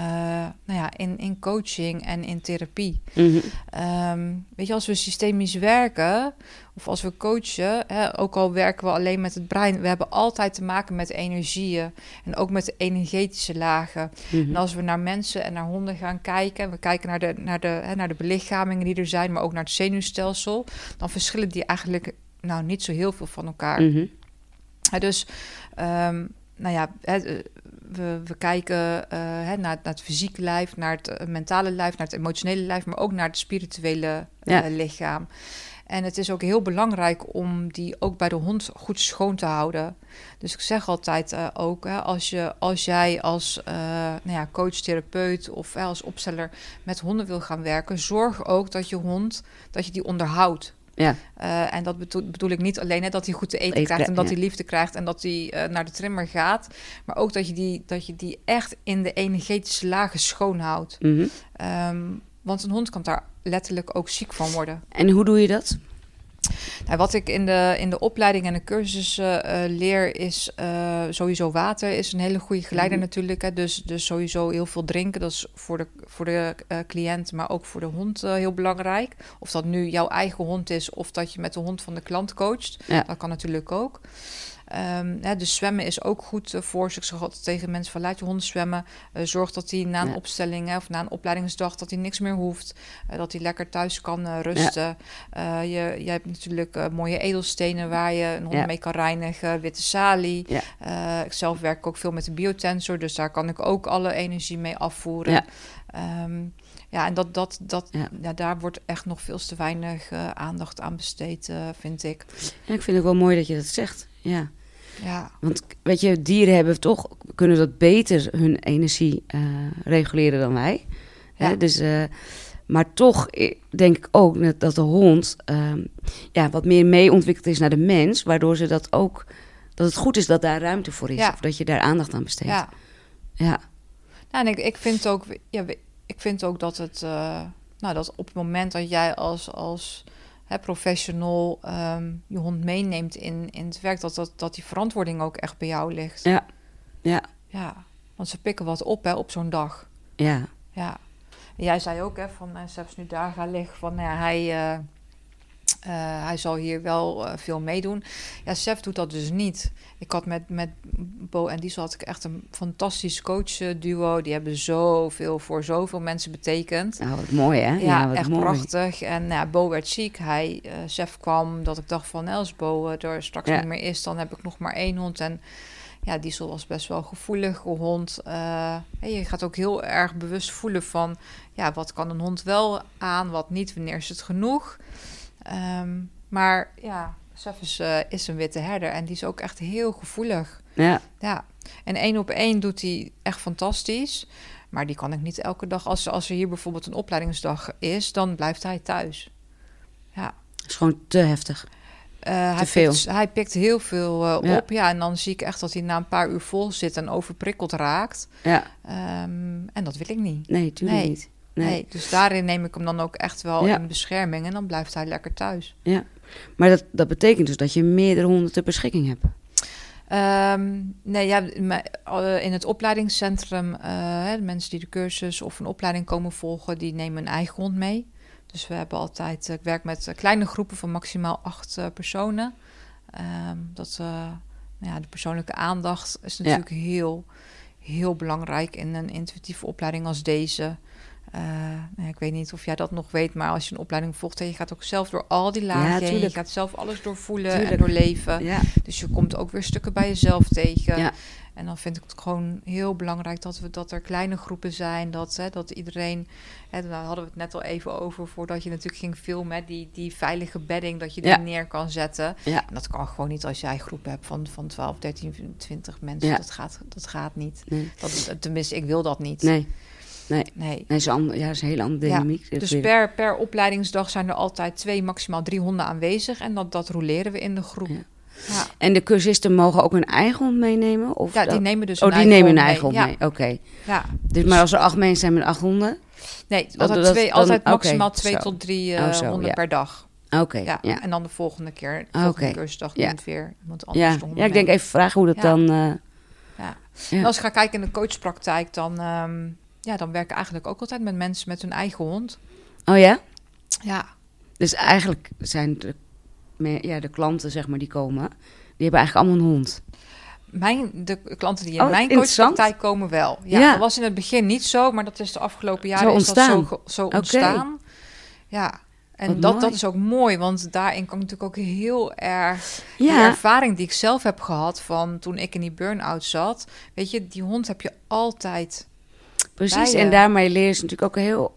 S2: nou ja, in, in coaching en in therapie.
S1: Mhm.
S2: Ehm, weet je, als we systemisch werken of als we coachen, hè, ook al werken we alleen met het brein, we hebben altijd te maken met energieën en ook met de energetische lagen.
S1: Mhm.
S2: En als we naar mensen en naar honden gaan kijken, we kijken naar de, naar, de, hè, naar de belichamingen die er zijn, maar ook naar het zenuwstelsel, dan verschillen die eigenlijk nou niet zo heel veel van elkaar.
S1: Mhm.
S2: Dus, ehm, nou ja, eh, we, we kijken eh, hè, naar, naar het fysieke lijf, naar het eh, mentale lijf, naar het emotionele lijf, maar ook naar het spirituele lichaam. En het is ook heel belangrijk om die ook bij de hond goed schoon te houden. Dus ik zeg altijd ook, hè, als, je, als jij als nou ja, coach, therapeut of als opsteller met honden wil gaan werken, zorg ook dat je hond, dat je die onderhoudt.
S1: Ja.
S2: Eh, en dat bedoel, bedoel ik niet alleen hè, dat hij goed te eten,
S1: Eten
S2: krijgt en dat
S1: ja.
S2: hij liefde krijgt en dat hij eh, naar de trimmer gaat. Maar ook dat je die, dat je die echt in de energetische lagen schoonhoudt. Ehm, want een hond kan daar letterlijk ook ziek van worden.
S1: En hoe doe je dat?
S2: Nou, wat ik in de, in de opleiding en de cursussen eh, leer is eh, sowieso water is een hele goede geleider
S1: Mhm.
S2: natuurlijk. Hè. Dus, dus sowieso heel veel drinken. Dat is voor de, voor de eh, cliënt, maar ook voor de hond heel belangrijk. Of dat nu jouw eigen hond is of dat je met de hond van de klant coacht.
S1: Ja.
S2: Dat kan natuurlijk ook. Hè, dus zwemmen is ook goed eh, voor. Dus ik zeg altijd tegen mensen van laat je hond zwemmen. Eh, zorg dat hij na een
S1: Ja.
S2: opstelling hè, of na een opleidingsdag dat hij niks meer hoeft. Eh, dat hij lekker thuis kan rusten. Je, je hebt natuurlijk mooie edelstenen waar je een hond
S1: Ja.
S2: mee kan reinigen. Witte salie. Ik zelf werk ook veel met de biotensor. Dus daar kan ik ook alle energie mee afvoeren.
S1: Ja.
S2: Ehm, ja, en dat, dat, dat,
S1: Ja.
S2: ja. daar wordt echt nog veel te weinig aandacht aan besteed, vind ik.
S1: Ja, ik vind het wel mooi dat je dat zegt. Ja.
S2: Ja,
S1: Want weet je, dieren hebben toch, kunnen dat beter hun energie eh, reguleren dan wij. Hè?
S2: Ja.
S1: Dus, eh, maar toch eh, denk ik ook dat de hond ehm, ja, wat meer mee ontwikkeld is naar de mens. Waardoor ze dat ook, dat het goed is dat daar ruimte voor is.
S2: Ja.
S1: Of dat je daar aandacht aan besteedt.
S2: ja.
S1: ja.
S2: Nou, en ik, ik vind ook, ja, ik vind ook dat het, nou, dat op het moment dat jij als, als hè, professional ehm, je hond meeneemt in, in het werk, dat, dat, dat die verantwoording ook echt bij jou ligt.
S1: Ja. Ja.
S2: Ja, want ze pikken wat op hè, op zo'n dag.
S1: Ja.
S2: Ja. En jij zei ook, hè, van uh, zelfs nu daar gaan liggen, van nou ja, hij, eh, eh, hij zal hier wel eh, veel meedoen. Ja, Sef doet dat dus niet. Ik had met, met Bo en Diesel had ik echt een fantastisch coach-duo. Die hebben zoveel voor zoveel mensen betekend.
S1: Nou, wat mooi hè?
S2: Ja,
S1: wat
S2: echt
S1: mooi.
S2: prachtig. En nou ja, Bo werd ziek. Hij, eh Sef kwam, dat ik dacht van, nou, als Bo er straks
S1: Ja.
S2: niet meer is, dan heb ik nog maar één hond. En ja, Diesel was best wel een gevoelige hond. Je gaat ook heel erg bewust voelen van, ja, wat kan een hond wel aan, wat niet, wanneer is het genoeg. Ehm, maar ja, is, eh, is een witte herder en die is ook echt heel gevoelig.
S1: Ja.
S2: Ja, en één op één doet hij echt fantastisch. Maar die kan ik niet elke dag. Als, als er hier bijvoorbeeld een opleidingsdag is, dan blijft hij thuis. Ja.
S1: is gewoon te heftig.
S2: Eh, hij,
S1: veel.
S2: Pikt, hij pikt heel veel eh,
S1: Ja.
S2: op. Ja, en dan zie ik echt dat hij na een paar uur vol zit en overprikkeld raakt.
S1: Ja.
S2: Ehm, en dat wil ik niet.
S1: Nee, tuurlijk
S2: Nee.
S1: niet.
S2: Nee.
S1: Nee.
S2: dus daarin neem ik hem dan ook echt wel
S1: Ja.
S2: in bescherming. En dan blijft hij lekker thuis.
S1: Ja. Maar dat, dat betekent dus dat je meerdere honden ter beschikking hebt.
S2: Ehm, nee, ja, eh, in het opleidingscentrum, eh, de mensen die de cursus of een opleiding komen volgen, die nemen een eigen hond mee. Dus we hebben altijd, ik werk met eh, kleine groepen van maximaal acht eh, personen. Ehm, dat, eh, nou ja, de persoonlijke aandacht is
S1: Ja.
S2: natuurlijk heel, heel belangrijk in een intuïtieve opleiding als deze. Eh, nou ik weet niet of jij dat nog weet, maar als je een opleiding volgt en je gaat ook zelf door al die lagen je gaat zelf alles doorvoelen en doorleven.
S1: Ja.
S2: Dus je komt ook weer stukken bij jezelf tegen.
S1: Ja.
S2: En dan vind ik het gewoon heel belangrijk dat, we, dat er kleine groepen zijn. Dat, hè, dat iedereen. Hè, daar hadden we het net al even over voordat je natuurlijk ging filmen. hè, Die, die veilige bedding, dat je die
S1: Ja.
S2: neer kan zetten.
S1: Ja.
S2: En dat kan gewoon niet als jij een groep hebt van, van 12, 13, 20 mensen.
S1: Ja.
S2: Dat, gaat, dat gaat niet.
S1: Nee.
S2: Dat, tenminste, ik wil dat niet.
S1: Nee. Nee.
S2: Nee.
S1: Nee, is een ander, ja, is een hele andere dynamiek.
S2: Dus per, per opleidingsdag zijn er altijd twee, maximaal drie honden aanwezig. En dat, dat roleren we in de groep.
S1: Ja.
S2: Ja.
S1: En de cursisten mogen ook hun eigen hond meenemen? Of
S2: Ja, die nemen dus
S1: Oh,
S2: een
S1: die nemen hun
S2: hond
S1: eigen hond
S2: mee.
S1: mee. Oké.
S2: Ja.
S1: Dus, maar als er acht mensen zijn met acht honden?
S2: Nee,
S1: Dat-
S2: altijd,
S1: dat-
S2: twee, altijd maximaal twee
S1: zo.
S2: tot drie
S1: Oh, zo,
S2: honden
S1: ja.
S2: per dag.
S1: Oké,
S2: Ja.
S1: ja.
S2: En dan de volgende keer, de volgende cursusdag,
S1: ja.
S2: neemt weer iemand anders
S1: Ja. ja, ik denk even vragen hoe dat dan... eh,
S2: Ja. En als ik ga kijken in de coachpraktijk, dan, ehm ja, dan werken eigenlijk ook altijd met mensen met hun eigen hond.
S1: Oh ja?
S2: Ja,
S1: Dus eigenlijk zijn de, ja, de klanten, zeg maar, die komen... Die hebben eigenlijk allemaal een hond.
S2: mijn, de klanten die in
S1: Oh,
S2: mijn coachpraktijk komen wel. Ja,
S1: Ja.
S2: dat was in het begin niet zo, maar dat is de afgelopen jaren
S1: Zo
S2: is dat
S1: ontstaan.
S2: zo, zo ontstaan. Ja, en
S1: Wat
S2: dat,
S1: mooi.
S2: dat is ook mooi, want daarin kan ik natuurlijk ook heel erg
S1: Ja,
S2: ervaring die ik zelf heb gehad van toen ik in die burn-out zat. Weet je, die hond heb je altijd.
S1: Precies. En daarmee leren ze natuurlijk ook heel...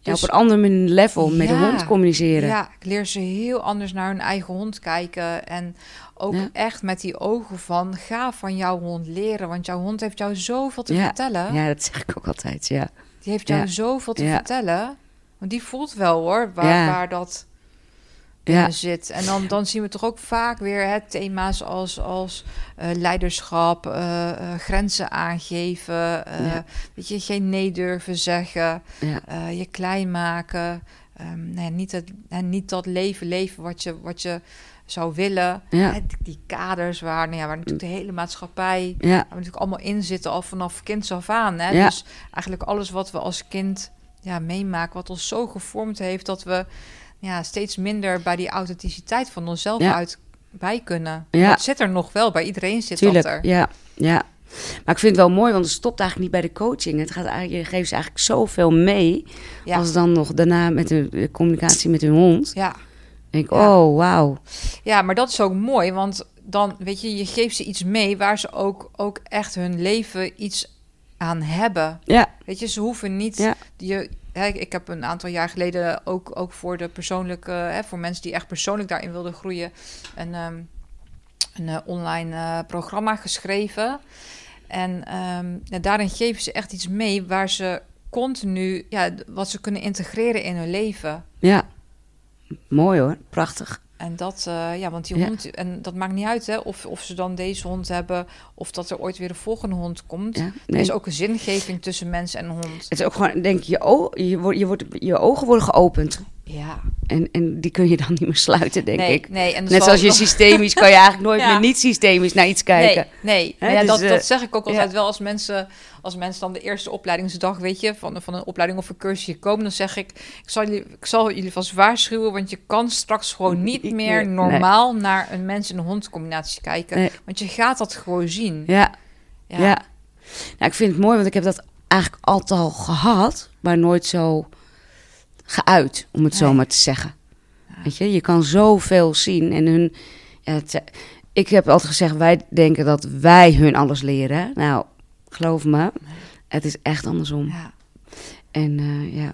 S1: Ja,
S2: Dus-
S1: op een ander level met de hond communiceren.
S2: Ja, ik leer ze heel anders naar hun eigen hond kijken. En ook
S1: Ja.
S2: echt met die ogen van, ga van jouw hond leren. Want jouw hond heeft jou zoveel te
S1: Ja.
S2: vertellen.
S1: Ja, dat zeg ik ook altijd, ja.
S2: Die heeft jou zoveel te vertellen. Want die voelt wel hoor, waar, waar dat... binnen zit. En dan, dan zien we toch ook vaak weer hè, thema's als, als eh, leiderschap, eh, eh, grenzen aangeven, weet je, geen nee durven zeggen, je klein maken. Um, nee, niet, het, en niet dat leven leven wat je, wat je zou willen. Hè, die, kaders waar, nou ja, waar natuurlijk de hele maatschappij... Ja. Waar we natuurlijk allemaal in zitten, al vanaf kinds af aan. Hè? Ja. Dus eigenlijk alles wat we als kind ja, meemaken... wat ons zo gevormd heeft dat we ja, steeds minder bij die authenticiteit van onszelf uit bij kunnen. Ja. Dat zit er nog wel, bij iedereen zit
S1: Tuurlijk,
S2: dat er.
S1: Ja, ja. Maar ik vind het wel mooi, want het stopt eigenlijk niet bij de coaching. Het gaat eigenlijk, je geeft ze eigenlijk zoveel mee. Ja. Als dan nog daarna met de, communicatie met hun hond. Ja. Denk ik, oh, wauw.
S2: Ja, maar dat is ook mooi, want dan, weet je, je geeft ze iets mee waar ze ook, ook echt hun leven iets aan hebben. Ja. Weet je, ze hoeven niet... Ja. Je, ik heb een aantal jaar geleden ook, ook voor de persoonlijke, hè, voor mensen die echt persoonlijk daarin wilden groeien, een, ehm, een uh, online uh, programma geschreven. En um, daarin geven ze echt iets mee waar ze continu, ja, wat ze kunnen integreren in hun leven.
S1: Ja, mooi hoor, prachtig.
S2: En dat, uh, ja, want die hond, en dat maakt niet uit hè, of, of ze dan deze hond hebben of dat er ooit weer een volgende hond komt. Ja, Er is ook een zingeving tussen mens en hond.
S1: Het is ook gewoon, denk je, wordt, je, wordt, je ogen worden geopend. Ja. En, en die kun je dan [laughs] niet meer sluiten, denk ik. Nee, en Net zoals je systemisch kan je [laughs] eigenlijk nooit meer niet systemisch naar iets kijken.
S2: Nee, nee. ja, dus, dat, dat eh, zeg ik ook altijd wel als mensen, als mensen dan de eerste opleidingsdag, weet je, van, van een opleiding of een cursusje komen, dan zeg ik, ik zal jullie, ik zal jullie vast waarschuwen, want je kan straks gewoon niet meer normaal naar een mens en een hond combinatie kijken. Want je gaat dat gewoon zien.
S1: Ja. Ja. ja. Nou, ik vind het mooi, want ik heb dat eigenlijk altijd al gehad, maar nooit zo geuit, om het zo maar te zeggen. Weet je, je kan zoveel zien en hun. Ja, ik heb altijd gezegd, wij denken dat wij hun alles leren. Nou, geloof me, het is echt andersom. Ja. En uh, ja,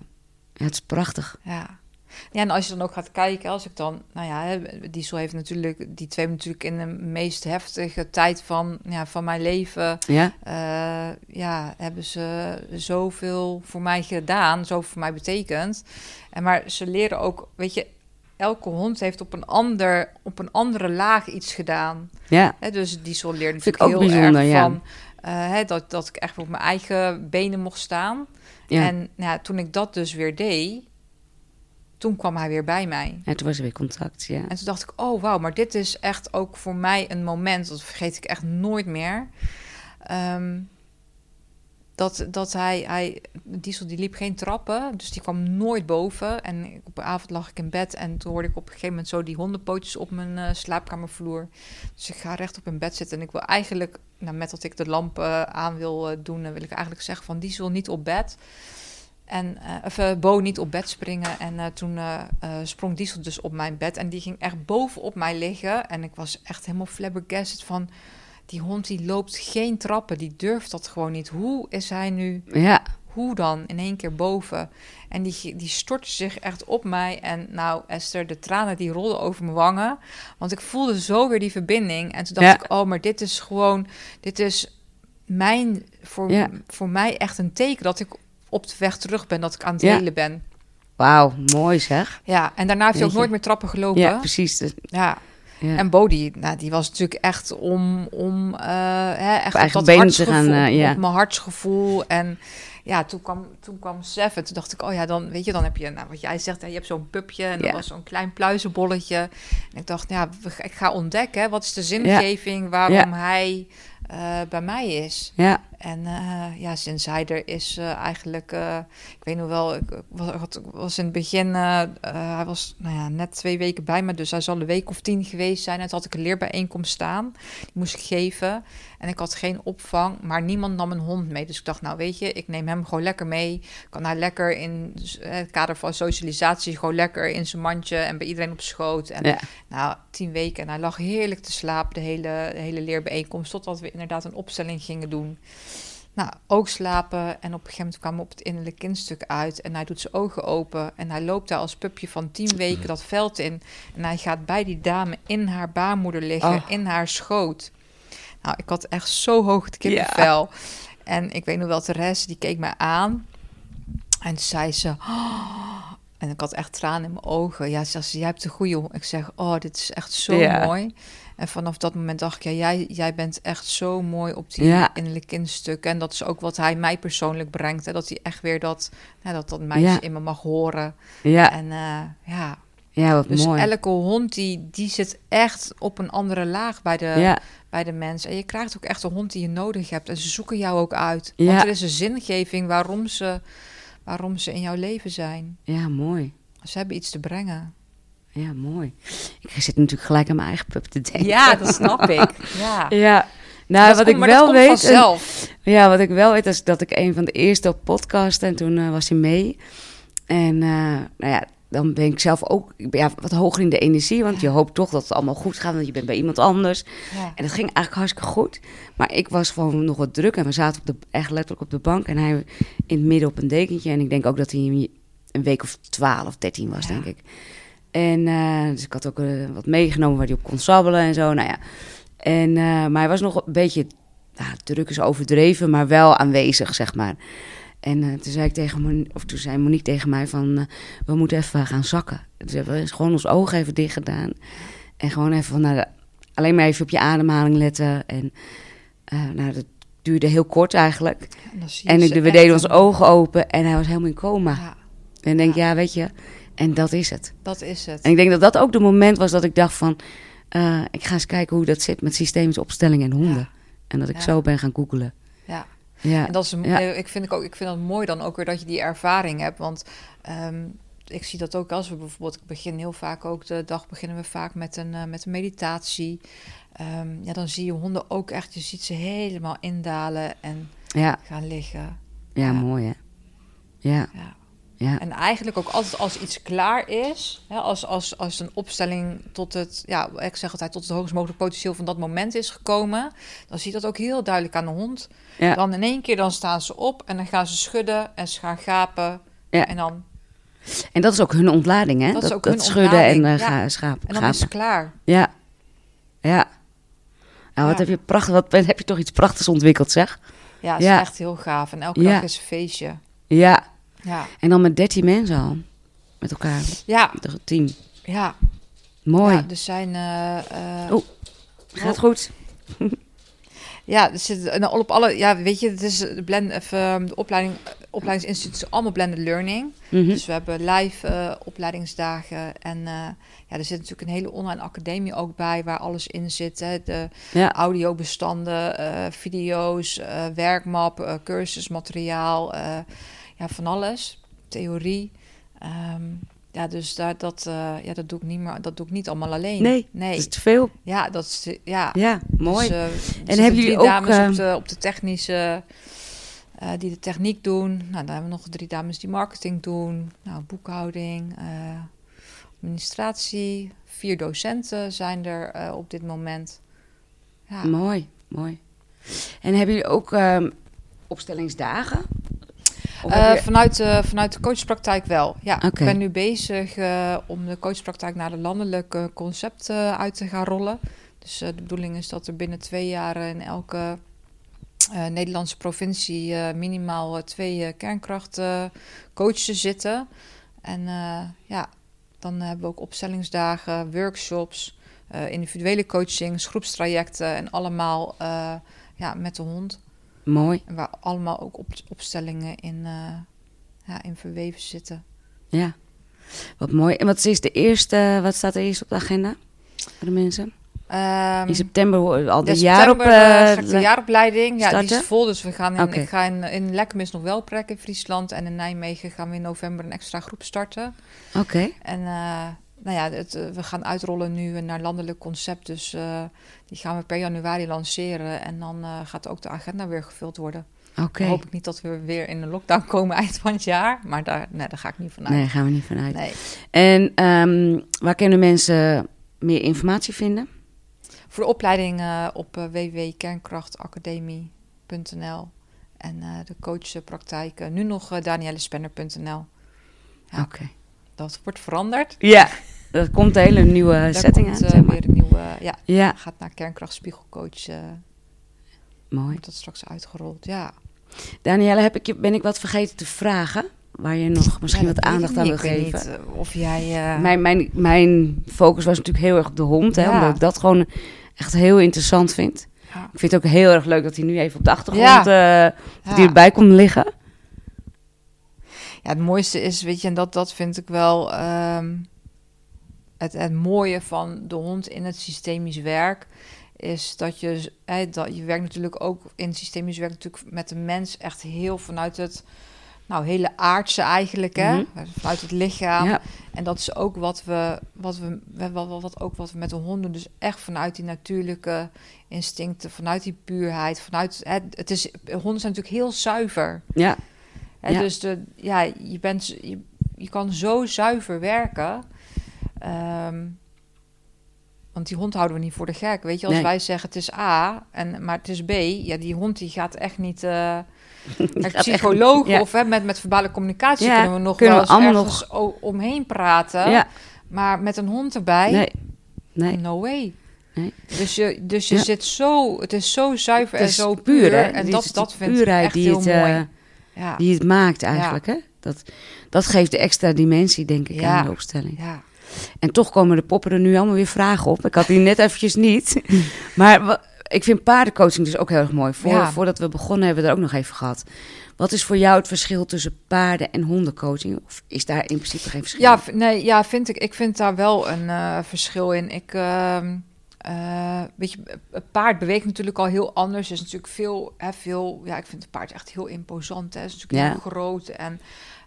S1: het is prachtig.
S2: Ja. Ja, en als je dan ook gaat kijken, als ik dan, nou ja, Diesel heeft natuurlijk, die twee natuurlijk in de meest heftige tijd van, ja, van mijn leven, ja. Uh, ja, hebben ze zoveel voor mij gedaan, zoveel voor mij betekend. En maar ze leren ook, weet je, elke hond heeft op een, ander, op een andere laag iets gedaan. Ja. He, dus Diesel leert natuurlijk heel bijzonder, erg van, uh, dat, dat ik echt op mijn eigen benen mocht staan. Ja. En nou ja, toen ik dat dus weer deed, toen kwam hij weer bij mij.
S1: En toen was er weer contact, ja.
S2: En toen dacht ik, oh wauw, maar dit is echt ook voor mij een moment, dat vergeet ik echt nooit meer. Um, dat, dat hij, hij, Diesel die liep geen trappen, dus die kwam nooit boven. En op een avond lag ik in bed en toen hoorde ik op een gegeven moment zo die hondenpootjes op mijn uh, slaapkamervloer. Dus ik ga recht op in bed zitten en ik wil eigenlijk, nou, met dat ik de lamp uh, aan wil uh, doen, wil ik eigenlijk zeggen van Diesel niet op bed. En, uh, Bo niet op bed springen. En uh, toen sprong Diesel dus op mijn bed. En die ging echt bovenop mij liggen. En ik was echt helemaal flabbergasted van... Die hond die loopt geen trappen. Die durft dat gewoon niet. Hoe is hij nu... Ja. Hoe dan? In één keer boven. En die, die stortte zich echt op mij. En nou, Esther, de tranen die rolden over mijn wangen. Want ik voelde zo weer die verbinding. En toen dacht ik, oh, maar dit is gewoon... Dit is mijn, voor, ja. voor mij echt een teken dat ik op de weg terug ben, dat ik aan het ja. delen ben.
S1: Wauw, mooi zeg.
S2: Ja, en daarna heeft hij ook nooit meer trappen gelopen.
S1: Ja, precies.
S2: Ja. ja. En Bodie, nou, die was natuurlijk echt om, om uh, hè, echt op dat hartsgevoel, gaan, uh, ja. op mijn hartsgevoel. En ja, toen kwam, toen kwam Seven. Toen dacht ik, oh ja, dan weet je, dan heb je, nou, wat jij zegt, hè, je hebt zo'n pupje en dat was zo'n klein pluizenbolletje. En ik dacht, ja, ik ga ontdekken, wat is de zingeving waarom hij uh, bij mij is. Ja. En uh, ja, sinds hij er is, uh, eigenlijk, ik weet nog wel, ik was, was in het begin, hij was nou ja, net twee weken bij me, dus hij zal een week of tien geweest zijn. En toen had ik een leerbijeenkomst staan, die moest ik geven. En ik had geen opvang, maar niemand nam een hond mee. Dus ik dacht, nou weet je, ik neem hem gewoon lekker mee. Kan hij lekker in het kader van socialisatie, gewoon lekker in zijn mandje en bij iedereen op schoot. En ja. nou, tien weken en hij lag heerlijk te slapen de hele, de hele leerbijeenkomst, totdat we inderdaad een opstelling gingen doen. Nou, ook slapen. En op een gegeven moment kwam op het innerlijke kindstuk uit. En hij doet zijn ogen open. En hij loopt daar als pupje van tien weken dat veld in. En hij gaat bij die dame in haar baarmoeder liggen, oh. in haar schoot. Nou, ik had echt zo hoog het kippenvel. En ik weet nog wel, Therese, die keek me aan. En zei ze... Oh, En ik had echt tranen in mijn ogen. Ja, ze zei, jij hebt een goede... Ik zeg, oh, dit is echt zo
S1: Ja.
S2: mooi. En vanaf dat moment dacht ik, ja, jij, jij bent echt zo mooi op die
S1: Ja.
S2: innerlijke kindstukken. En dat is ook wat hij mij persoonlijk brengt. Hè? Dat hij echt weer dat, hè, dat, dat meisje
S1: Ja.
S2: in me mag horen.
S1: Ja,
S2: En eh, ja,
S1: ja wat
S2: dus
S1: mooi.
S2: elke hond die, die zit echt op een andere laag bij de,
S1: ja,
S2: bij de mens. En je krijgt ook echt een hond die je nodig hebt. En ze zoeken jou ook uit.
S1: Ja.
S2: Want er is een zingeving waarom ze, waarom ze in jouw leven zijn.
S1: ja, mooi.
S2: Ze hebben iets te brengen.
S1: Ja, mooi. Ik zit natuurlijk gelijk aan mijn eigen pup te denken.
S2: Ja, dat snap ik. [laughs] Ja.
S1: Ja, nou, wat
S2: komt-
S1: ik wel weet. Ja, wat ik wel weet is dat ik een van de eerste op podcast en toen eh, was hij mee. En eh, nou ja, dan ben ik zelf ook ja, wat hoger in de energie, want je hoopt toch dat het allemaal goed gaat, want je bent bij iemand anders.
S2: Ja.
S1: En dat ging eigenlijk hartstikke goed. Maar ik was gewoon nog wat druk en we zaten op de, echt letterlijk op de bank en hij in het midden op een dekentje. En ik denk ook dat hij een week of 12, 13 was, denk ik. En eh, dus ik had ook eh, wat meegenomen waar hij op kon sabbelen en zo. Nou ja. En, eh, maar hij was nog een beetje, nou, druk is overdreven, maar wel aanwezig, zeg maar. En toen zei ik tegen Monique, of toen zei Monique tegen mij van, we moeten even gaan zakken. Dus hebben we gewoon ons ogen even dicht gedaan. En gewoon even van, nou, alleen maar even op je ademhaling letten. En nou, dat duurde heel kort eigenlijk.
S2: En,
S1: ik, we deden onze ogen open en hij was helemaal in coma.
S2: Ja,
S1: En ik denk,
S2: Ja.
S1: ja, weet je, en dat is het.
S2: dat is het.
S1: En ik denk dat dat ook de moment was dat ik dacht van... eh, ik ga eens kijken hoe dat zit met systemische opstellingen en honden.
S2: Ja.
S1: En dat ik
S2: Ja.
S1: zo ben gaan googelen.
S2: Ja.
S1: Ja,
S2: En dat is
S1: Ja.
S2: eh, ik, vind ik, ook, ik vind het mooi dan ook weer dat je die ervaring hebt. Want ehm, ik zie dat ook als we bijvoorbeeld, ik begin heel vaak ook de dag beginnen we vaak met een, eh, met een meditatie. Ehm, ja, dan zie je honden ook echt, je ziet ze helemaal indalen en
S1: ja,
S2: gaan liggen.
S1: ja,
S2: Ja.
S1: mooi hè. Ja,
S2: Ja. En eigenlijk ook altijd als iets klaar is, hè, als, als, als een opstelling tot het, ja, ik zeg altijd, tot het hoogst mogelijke potentieel van dat moment is gekomen, dan zie je dat ook heel duidelijk aan de hond.
S1: ja,
S2: Dan in één keer dan staan ze op en dan gaan ze schudden en ze gaan gapen.
S1: Ja.
S2: En dan,
S1: En dat is ook hun ontlading hè.
S2: Dat is
S1: Dat,
S2: ook
S1: dat
S2: hun
S1: schudden en
S2: ontlading,
S1: ga, schaap,
S2: en dan is het klaar.
S1: Ja, ja. Nou, wat heb je prachtig, wat heb je toch iets prachtigs ontwikkeld zeg.
S2: Ja, het is
S1: Ja.
S2: echt heel gaaf. En elke dag is een feestje.
S1: Ja,
S2: Ja,
S1: en dan met 13 mensen al. Met elkaar,
S2: ja,
S1: een team.
S2: ja.
S1: Mooi.
S2: ja er zijn... eh, eh,
S1: Oh. Gaat goed? [laughs]
S2: Ja, er zit op alle. Ja, weet je, het is de blend, of, ehm, de opleiding, opleidingsinstituut is allemaal blended learning.
S1: Mhm.
S2: Dus we hebben live eh, opleidingsdagen en eh, ja, er zit natuurlijk een hele online academie ook bij waar alles in zit. Hè? De
S1: Ja,
S2: audiobestanden, eh, video's, eh, werkmap, eh, cursusmateriaal, eh, ja, van alles. Theorie. Ehm, ja, dus daar, dat, eh, ja, dat doe ik niet meer. Dat doe ik niet allemaal alleen.
S1: Nee,
S2: nee.
S1: dat is te veel.
S2: Ja, dat is ja.
S1: Ja, mooi.
S2: Dus, eh, zitten
S1: hebben jullie
S2: drie
S1: ook,
S2: dames op, de, op de technische, eh, die de techniek doen. Nou, dan hebben we nog drie dames die marketing doen. Nou, boekhouding, administratie. Vier docenten zijn er op dit moment. Ja.
S1: Mooi, mooi. En hebben jullie ook ehm, opstellingsdagen?
S2: Eh,
S1: je-
S2: vanuit, de, vanuit de coachpraktijk wel. Ja, ik ben nu bezig eh, om de coachpraktijk naar de landelijke concept eh, uit te gaan rollen. Dus de bedoeling is dat er binnen twee jaar in elke Nederlandse provincie minimaal twee kernkrachtcoaches zitten. En ja, dan hebben we ook opstellingsdagen, workshops, individuele coachings, groepstrajecten en allemaal ja, met de hond.
S1: Mooi,
S2: En waar allemaal ook op, opstellingen in, eh, ja, in verweven zitten.
S1: ja. Wat mooi. En wat is de eerste, wat staat er eerst op de agenda voor de mensen?
S2: Ehm,
S1: In september al de
S2: in
S1: jaar
S2: eh,
S1: eh,
S2: ga ik de jaaropleiding. Ja, die is vol. Dus we gaan in,
S1: Oké.
S2: ik ga in, in Lekkemis nog wel prek in Friesland. En in Nijmegen gaan we in november een extra groep starten.
S1: Oké,
S2: En eh, nou ja, het, eh, we gaan uitrollen nu naar landelijk concept. Dus eh, die gaan we per januari lanceren. En dan eh, gaat ook de agenda weer gevuld worden.
S1: oké.
S2: Dan hoop ik niet dat we weer in een lockdown komen eind van het jaar. Maar daar, nee, daar ga ik niet vanuit.
S1: Nee, daar gaan we niet vanuit.
S2: Nee.
S1: En ehm, waar kunnen mensen meer informatie vinden?
S2: Voor de opleiding op www.kernkrachtacademie.nl en de coachpraktijk nu nog daniellespenner.nl. Ja.
S1: Oké.
S2: Dat wordt veranderd.
S1: Ja, er komt een hele nieuwe
S2: Daar
S1: setting
S2: komt
S1: aan.
S2: eh,
S1: zeg maar.
S2: weer een nieuwe, ja,
S1: Ja,
S2: gaat naar kernkrachtspiegelcoach. eh
S1: mooi.
S2: wordt dat straks uitgerold. Ja.
S1: Danielle, heb ik je, ben ik wat vergeten te vragen? waar je nog misschien
S2: Ja,
S1: wat aandacht aan wil geven?
S2: niet, eh, of jij...
S1: Mijn, mijn, mijn focus was natuurlijk heel erg op de hond, hè,
S2: Ja.
S1: omdat ik dat gewoon echt heel interessant vind.
S2: Ja.
S1: Ik vind het ook heel erg leuk dat hij nu even op de achtergrond hij
S2: ja.
S1: erbij kon liggen.
S2: Ja, het mooiste is, weet je, en dat, dat vind ik wel ehm, het, het mooie van de hond in het systemisch werk. Is dat je, hè, dat je werkt natuurlijk ook in systemisch werk natuurlijk met de mens echt heel vanuit het, nou, hele aardse eigenlijk, hè?
S1: Mhm.
S2: Vanuit het lichaam.
S1: Ja.
S2: En dat is ook wat we, wat we, wat, wat, wat ook wat we met de hond doen. Dus echt vanuit die natuurlijke instincten, vanuit die puurheid, vanuit, hè, het is, honden zijn natuurlijk heel zuiver.
S1: Ja,
S2: Hè,
S1: Ja.
S2: Dus de, ja, je, bent, je, je kan zo zuiver werken. Ehm, want die hond houden we niet voor de gek. Weet je, als
S1: Nee.
S2: wij zeggen het is A, en, maar het is B, ja, die hond die gaat echt niet. [laughs] als
S1: echt
S2: psycholoog
S1: ja.
S2: of hè, met, met verbale communicatie
S1: Ja,
S2: kunnen we nog
S1: kunnen
S2: wel
S1: we
S2: eens
S1: allemaal
S2: o- omheen praten.
S1: ja.
S2: Maar met een hond erbij,
S1: Nee, nee.
S2: no way.
S1: Nee.
S2: Dus je, dus je zit zo, het is zo zuiver en zo
S1: puur?
S2: En
S1: Die-
S2: dat,
S1: die
S2: dat vind ik echt
S1: die
S2: heel
S1: het,
S2: mooi.
S1: eh. Die het maakt eigenlijk, hè? Dat, dat geeft de extra dimensie, denk ik, aan de opstelling.
S2: ja.
S1: En toch komen de poppen er nu allemaal weer vragen op. Ik had die net eventjes niet. Maar ik vind paardencoaching dus ook heel erg mooi. Voor,
S2: Ja.
S1: Voordat we begonnen hebben we er ook nog even gehad. Wat is voor jou het verschil tussen paarden- en hondencoaching? Of is daar in principe geen verschil?
S2: Ja, nee, ja, vind ik. Ik vind daar wel een eh, verschil in. Ik, ehm, eh, weet je, het paard beweegt natuurlijk al heel anders. Is natuurlijk veel, hè, veel. Ja, ik vind het paard echt heel imposant. Hè. Het is natuurlijk
S1: Ja.
S2: heel groot en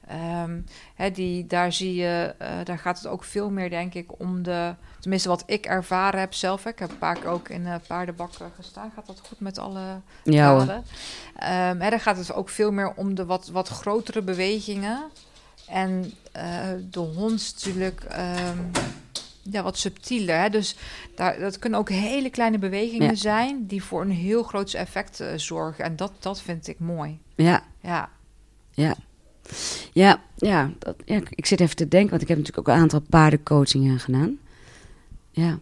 S2: ehm, hè, die, daar zie je, eh, daar gaat het ook veel meer, denk ik, om de. Tenminste, wat ik ervaren heb zelf. Hè. Ik heb een paar keer ook in eh paardenbakken gestaan. Gaat dat goed met alle
S1: ja.
S2: Ehm, hè, dan gaat het ook veel meer om de wat, wat grotere bewegingen. En eh, de hond natuurlijk ehm, ja, wat subtieler. Hè? Dus daar, dat kunnen ook hele kleine bewegingen
S1: Ja.
S2: zijn die voor een heel groot effect zorgen. En dat, dat vind ik mooi.
S1: Ja,
S2: Ja,
S1: ja, ja, dat, ja, ik zit even te denken, want ik heb natuurlijk ook een aantal paardencoachingen gedaan. Ja.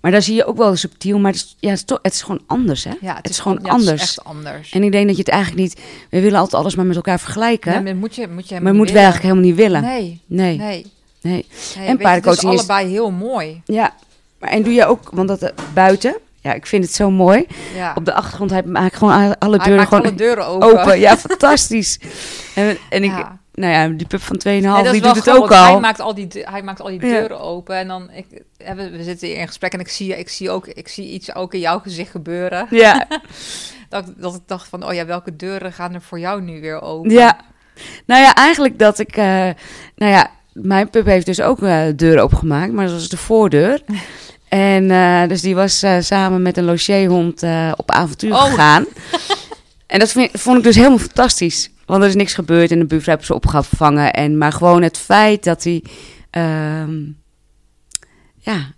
S1: Maar daar zie je ook wel subtiel, maar het is, ja, het is, toch, het is gewoon anders, hè?
S2: ja
S1: Het is gewoon
S2: ja, het
S1: anders.
S2: echt anders.
S1: En ik denk dat je het eigenlijk niet... We willen altijd alles maar met elkaar vergelijken.
S2: Nee, maar moet je, moet je
S1: maar moeten we eigenlijk helemaal niet willen.
S2: Nee,
S1: Nee, nee.
S2: nee.
S1: nee. En paardencoaching
S2: Het
S1: is-
S2: is allebei heel mooi.
S1: Ja, maar en doe je ook, want dat eh, buiten... Ja, ik vind het zo mooi.
S2: Ja.
S1: Op de achtergrond hij maakt gewoon alle- deuren
S2: maakt
S1: gewoon
S2: alle deuren open.
S1: open. Ja, [laughs] fantastisch. En, en ik,
S2: Ja.
S1: nou ja, die pup van 2,5,
S2: Nee, dat is
S1: die doet het ook al.
S2: Hij maakt al die, hij maakt al die deuren open. En dan, ik, we, we zitten hier in gesprek en ik zie, ik zie ook ik zie iets ook in jouw gezicht gebeuren.
S1: Ja, [laughs]
S2: Dat, dat ik dacht van, oh ja, welke deuren gaan er voor jou nu weer open?
S1: ja. Nou ja, eigenlijk dat ik... eh, nou ja, mijn pup heeft dus ook eh deuren opengemaakt, maar dat was de voordeur. [laughs] En eh, dus die was eh, samen met een logeerhond eh, op avontuur
S2: Oh.
S1: gegaan. [laughs] En dat vind, vond ik dus helemaal fantastisch. Want er is niks gebeurd en de buurvrouw heeft ze opgevangen. En, maar gewoon het feit dat hij... ehm, ja,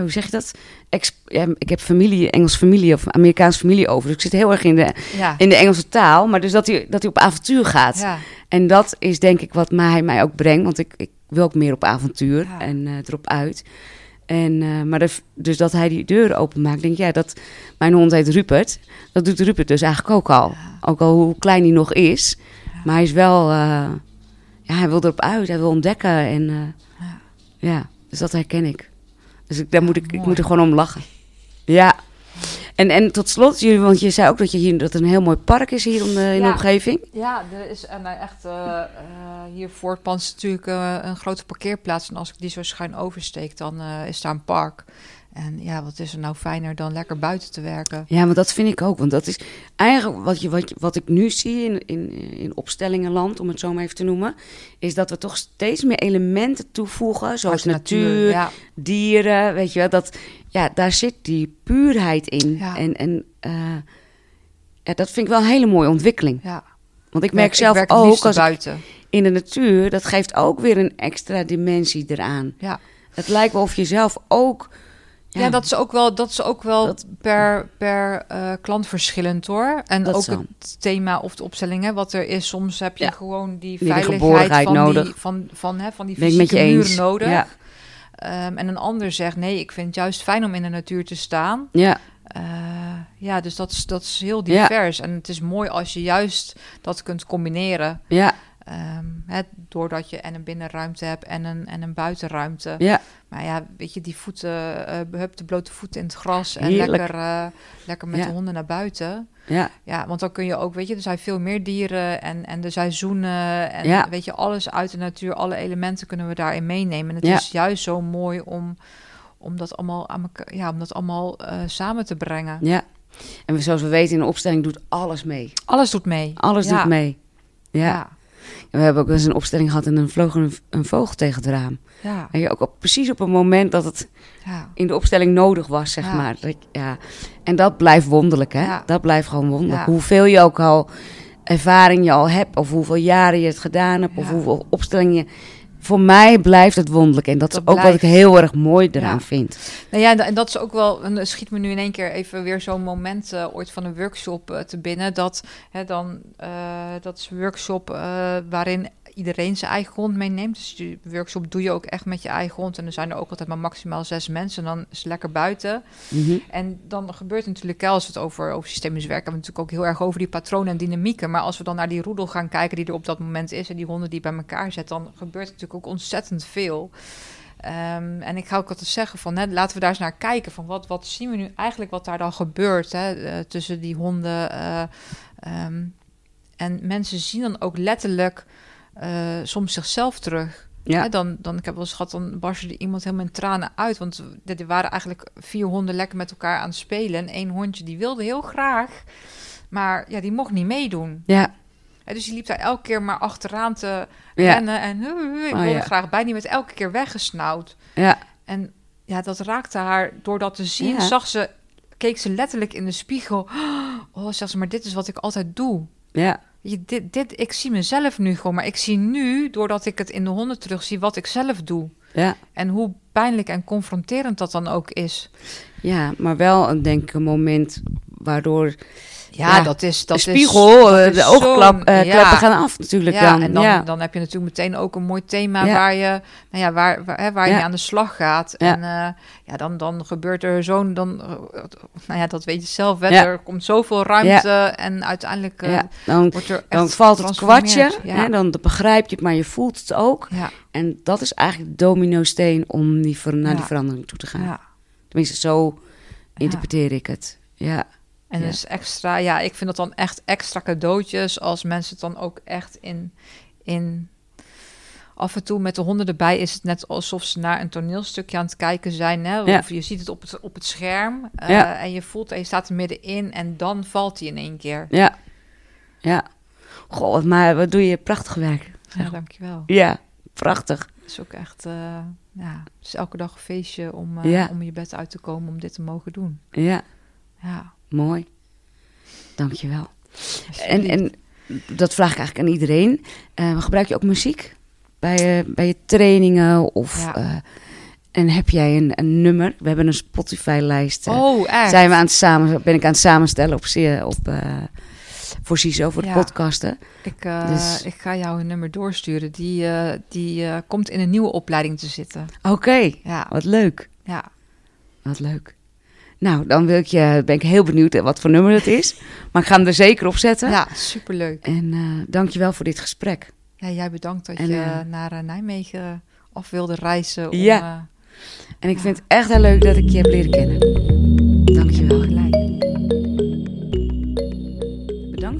S1: hoe zeg je dat? Ex- ja, ik heb familie, Engels familie of Amerikaanse familie over. Dus ik zit heel erg in de,
S2: Ja,
S1: in de Engelse taal. Maar dus dat hij, dat hij op avontuur gaat.
S2: ja,
S1: En dat is denk ik wat mij, mij ook brengt. Want ik, ik wil ook meer op avontuur en erop uit. En, eh, maar de- dus dat hij die deuren openmaakt, denk ik, ja, dat mijn hond heet Rupert. Dat doet Rupert dus eigenlijk ook al. Ook al hoe klein hij nog is. Maar hij is wel, eh, ja, hij wil erop uit, hij wil ontdekken. En eh,
S2: Ja.
S1: ja, dus dat herken ik. Dus ik, daar moet ik, ik moet er gewoon om lachen. Ja. En, en tot slot, jullie, want je zei ook dat, je hier, dat een heel mooi park is hier om de, in de omgeving.
S2: ja, er is en, eh, echt eh, eh, hier voor het pand is natuurlijk eh, een grote parkeerplaats. En als ik die zo schuin oversteek, dan eh, is daar een park. En ja, wat is er nou fijner dan lekker buiten te werken?
S1: Ja, maar dat vind ik ook. Want dat is eigenlijk wat, je, wat, je- wat ik nu zie in, in, in opstellingenland, om het zo maar even te noemen, is dat we toch steeds meer elementen toevoegen, zoals
S2: Uit
S1: natuur,
S2: Ja,
S1: dieren, weet je wel. Dat, ja, daar zit die puurheid in.
S2: Ja.
S1: En, en eh, ja, dat vind ik wel een hele mooie ontwikkeling.
S2: ja.
S1: Want ik merk zelf ook, als ik
S2: buiten.
S1: in de natuur, dat geeft ook weer een extra dimensie eraan.
S2: Ja.
S1: Het lijkt wel of je zelf ook...
S2: Ja, dat is ook wel, dat is ook wel
S1: Dat-
S2: per, per eh, klant verschillend hoor. En ook
S1: zo.
S2: het thema of de opstelling, hè, wat er is. Soms heb je
S1: Ja.
S2: gewoon die veiligheid van,
S1: nodig.
S2: Die, van, van, hè, van die fysieke muur
S1: eens.
S2: nodig.
S1: Ja.
S2: Ehm, en een ander zegt, nee, ik vind het juist fijn om in de natuur te staan.
S1: Ja,
S2: Eh, ja, dus dat is, dat is heel
S1: Ja.
S2: divers. En het is mooi als je juist dat kunt combineren.
S1: ja,
S2: Hè, doordat je en een binnenruimte hebt en een, en een buitenruimte.
S1: Ja,
S2: Maar ja, weet je, die voeten, hup, de blote voeten in het gras en
S1: Heerlijk.
S2: lekker, eh, lekker met
S1: Ja.
S2: de honden naar buiten.
S1: ja,
S2: Ja, want dan kun je ook, weet je, er zijn veel meer dieren en, en de seizoenen en
S1: Ja.
S2: weet je, alles uit de natuur, alle elementen kunnen we daarin meenemen. En het
S1: Ja.
S2: is juist zo mooi om, om dat allemaal aan elkaar, ja, om dat allemaal eh, samen te brengen.
S1: ja. En zoals we weten, in de opstelling doet alles mee.
S2: Alles doet mee.
S1: Alles
S2: Ja.
S1: doet mee. Ja.
S2: Ja.
S1: We hebben ook eens een opstelling gehad en dan vloog een, een vogel tegen het raam.
S2: Ja.
S1: En je ook op, precies op het moment dat het
S2: Ja.
S1: in de opstelling nodig was, zeg
S2: Ja.
S1: maar. Dat, ja. En dat blijft wonderlijk, hè? Dat blijft gewoon wonderlijk. Hoeveel je ook al ervaring je al hebt, of hoeveel jaren je het gedaan hebt, of hoeveel opstellingen. je- Voor mij blijft het wonderlijk. En dat,
S2: Dat
S1: is ook wat ik heel erg mooi eraan
S2: Ja.
S1: vind.
S2: Nou ja, en da- en dat is ook wel, en schiet me nu in één keer even weer zo'n moment eh, ooit van een workshop eh, te binnen. Dat, hè, dan, eh, dat is een workshop waarin iedereen zijn eigen grond meeneemt. Dus die workshop doe je ook echt met je eigen grond. En er zijn er ook altijd maar maximaal zes mensen. En dan is het lekker buiten.
S1: Mhm.
S2: En dan gebeurt natuurlijk, hè, als we het over, over systemisch werken, hebben we natuurlijk ook heel erg over die patronen en dynamieken. Maar als we dan naar die roedel gaan kijken die er op dat moment is en die honden die bij elkaar zet, dan gebeurt natuurlijk ook ontzettend veel. Ehm, en ik ga ook altijd zeggen van, hè, laten we daar eens naar kijken van wat, wat zien we nu eigenlijk wat daar dan gebeurt hè, eh, tussen die honden. eh, ehm, en mensen zien dan ook letterlijk soms zichzelf terug.
S1: Ja.
S2: Hè, dan, dan, ik heb wel eens gehad, dan barstte iemand helemaal in tranen uit. Want er waren eigenlijk vier honden lekker met elkaar aan het spelen. En één hondje die wilde heel graag, maar ja, die mocht niet meedoen.
S1: Ja,
S2: Hè, dus die liep daar elke keer maar achteraan te
S1: ja,
S2: rennen. En "Hu, hu, hu, ik
S1: Oh,
S2: wilde
S1: ja.
S2: graag bij. Die werd elke keer weggesnauwd.
S1: ja,
S2: En ja, dat raakte haar. Door dat te zien,
S1: Ja.
S2: zag ze, keek ze letterlijk in de spiegel. [gasps] Oh, zegt ze, maar dit is wat ik altijd doe.
S1: ja,
S2: Je, dit, dit, ik zie mezelf nu gewoon, maar ik zie nu, doordat ik het in de honden terugzie, wat ik zelf doe.
S1: ja.
S2: En hoe pijnlijk en confronterend dat dan ook is.
S1: Ja, maar wel een, denk ik, een moment waardoor
S2: Ja,
S1: Ja,
S2: dat is... Dat
S1: de spiegel,
S2: is,
S1: eh,
S2: dat
S1: de
S2: is
S1: eh,
S2: ja.
S1: kleppen gaan af natuurlijk
S2: Ja,
S1: dan.
S2: en dan,
S1: ja.
S2: dan heb je natuurlijk meteen ook een mooi thema waar je, nou ja, waar, waar, hè, waar je aan de slag gaat. En eh, ja, dan, dan gebeurt er zo'n, dan, eh, nou ja, dat weet je zelf,
S1: Ja.
S2: er komt zoveel ruimte en uiteindelijk eh,
S1: dan,
S2: wordt er
S1: dan valt het kwartje, hè, dan begrijp je het, maar je voelt het ook. En dat is eigenlijk de domino-steen om die naar die verandering toe te gaan. Tenminste, zo interpreteer ik het. Ja,
S2: En
S1: Ja.
S2: dus extra, ja, ik vind dat dan echt extra cadeautjes als mensen het dan ook echt in, in af en toe met de honden erbij is het net alsof ze naar een toneelstukje aan het kijken zijn. Hè?
S1: Ja.
S2: Of je ziet het op het, op het scherm eh,
S1: Ja.
S2: en je voelt en je staat er middenin en dan valt hij in één keer.
S1: ja, ja. Goh, maar wat doe je prachtig werk.
S2: Ja, dankjewel.
S1: Ja, prachtig.
S2: Het is ook echt, eh, ja, het is elke dag een feestje om, eh, om je bed uit te komen om dit te mogen doen.
S1: Ja,
S2: Ja,
S1: mooi. Dankjewel. En, en dat vraag ik eigenlijk aan iedereen. Eh, gebruik je ook muziek bij, bij je trainingen? Of,
S2: Ja.
S1: eh, en heb jij een, een nummer? We hebben een Spotify-lijst. eh,
S2: oh, echt?
S1: zijn we aan het samen, ben ik aan het samenstellen op, op, voor CISO, voor de podcasten.
S2: Ik,
S1: Dus-
S2: ik ga jou een nummer doorsturen. Die, die komt in een nieuwe opleiding te zitten.
S1: Oké,
S2: Ja,
S1: wat leuk.
S2: ja.
S1: Wat leuk. Nou, dan wil ik je, ben ik heel benieuwd eh, wat voor nummer het is. [laughs] Maar ik ga hem er zeker op zetten.
S2: ja superleuk.
S1: En eh dankjewel voor dit gesprek.
S2: Ja, jij bedankt dat
S1: En,
S2: je
S1: eh,
S2: naar Nijmegen af wilde reizen. Om,
S1: Ja. En ik vind het echt heel leuk dat ik je heb leren kennen.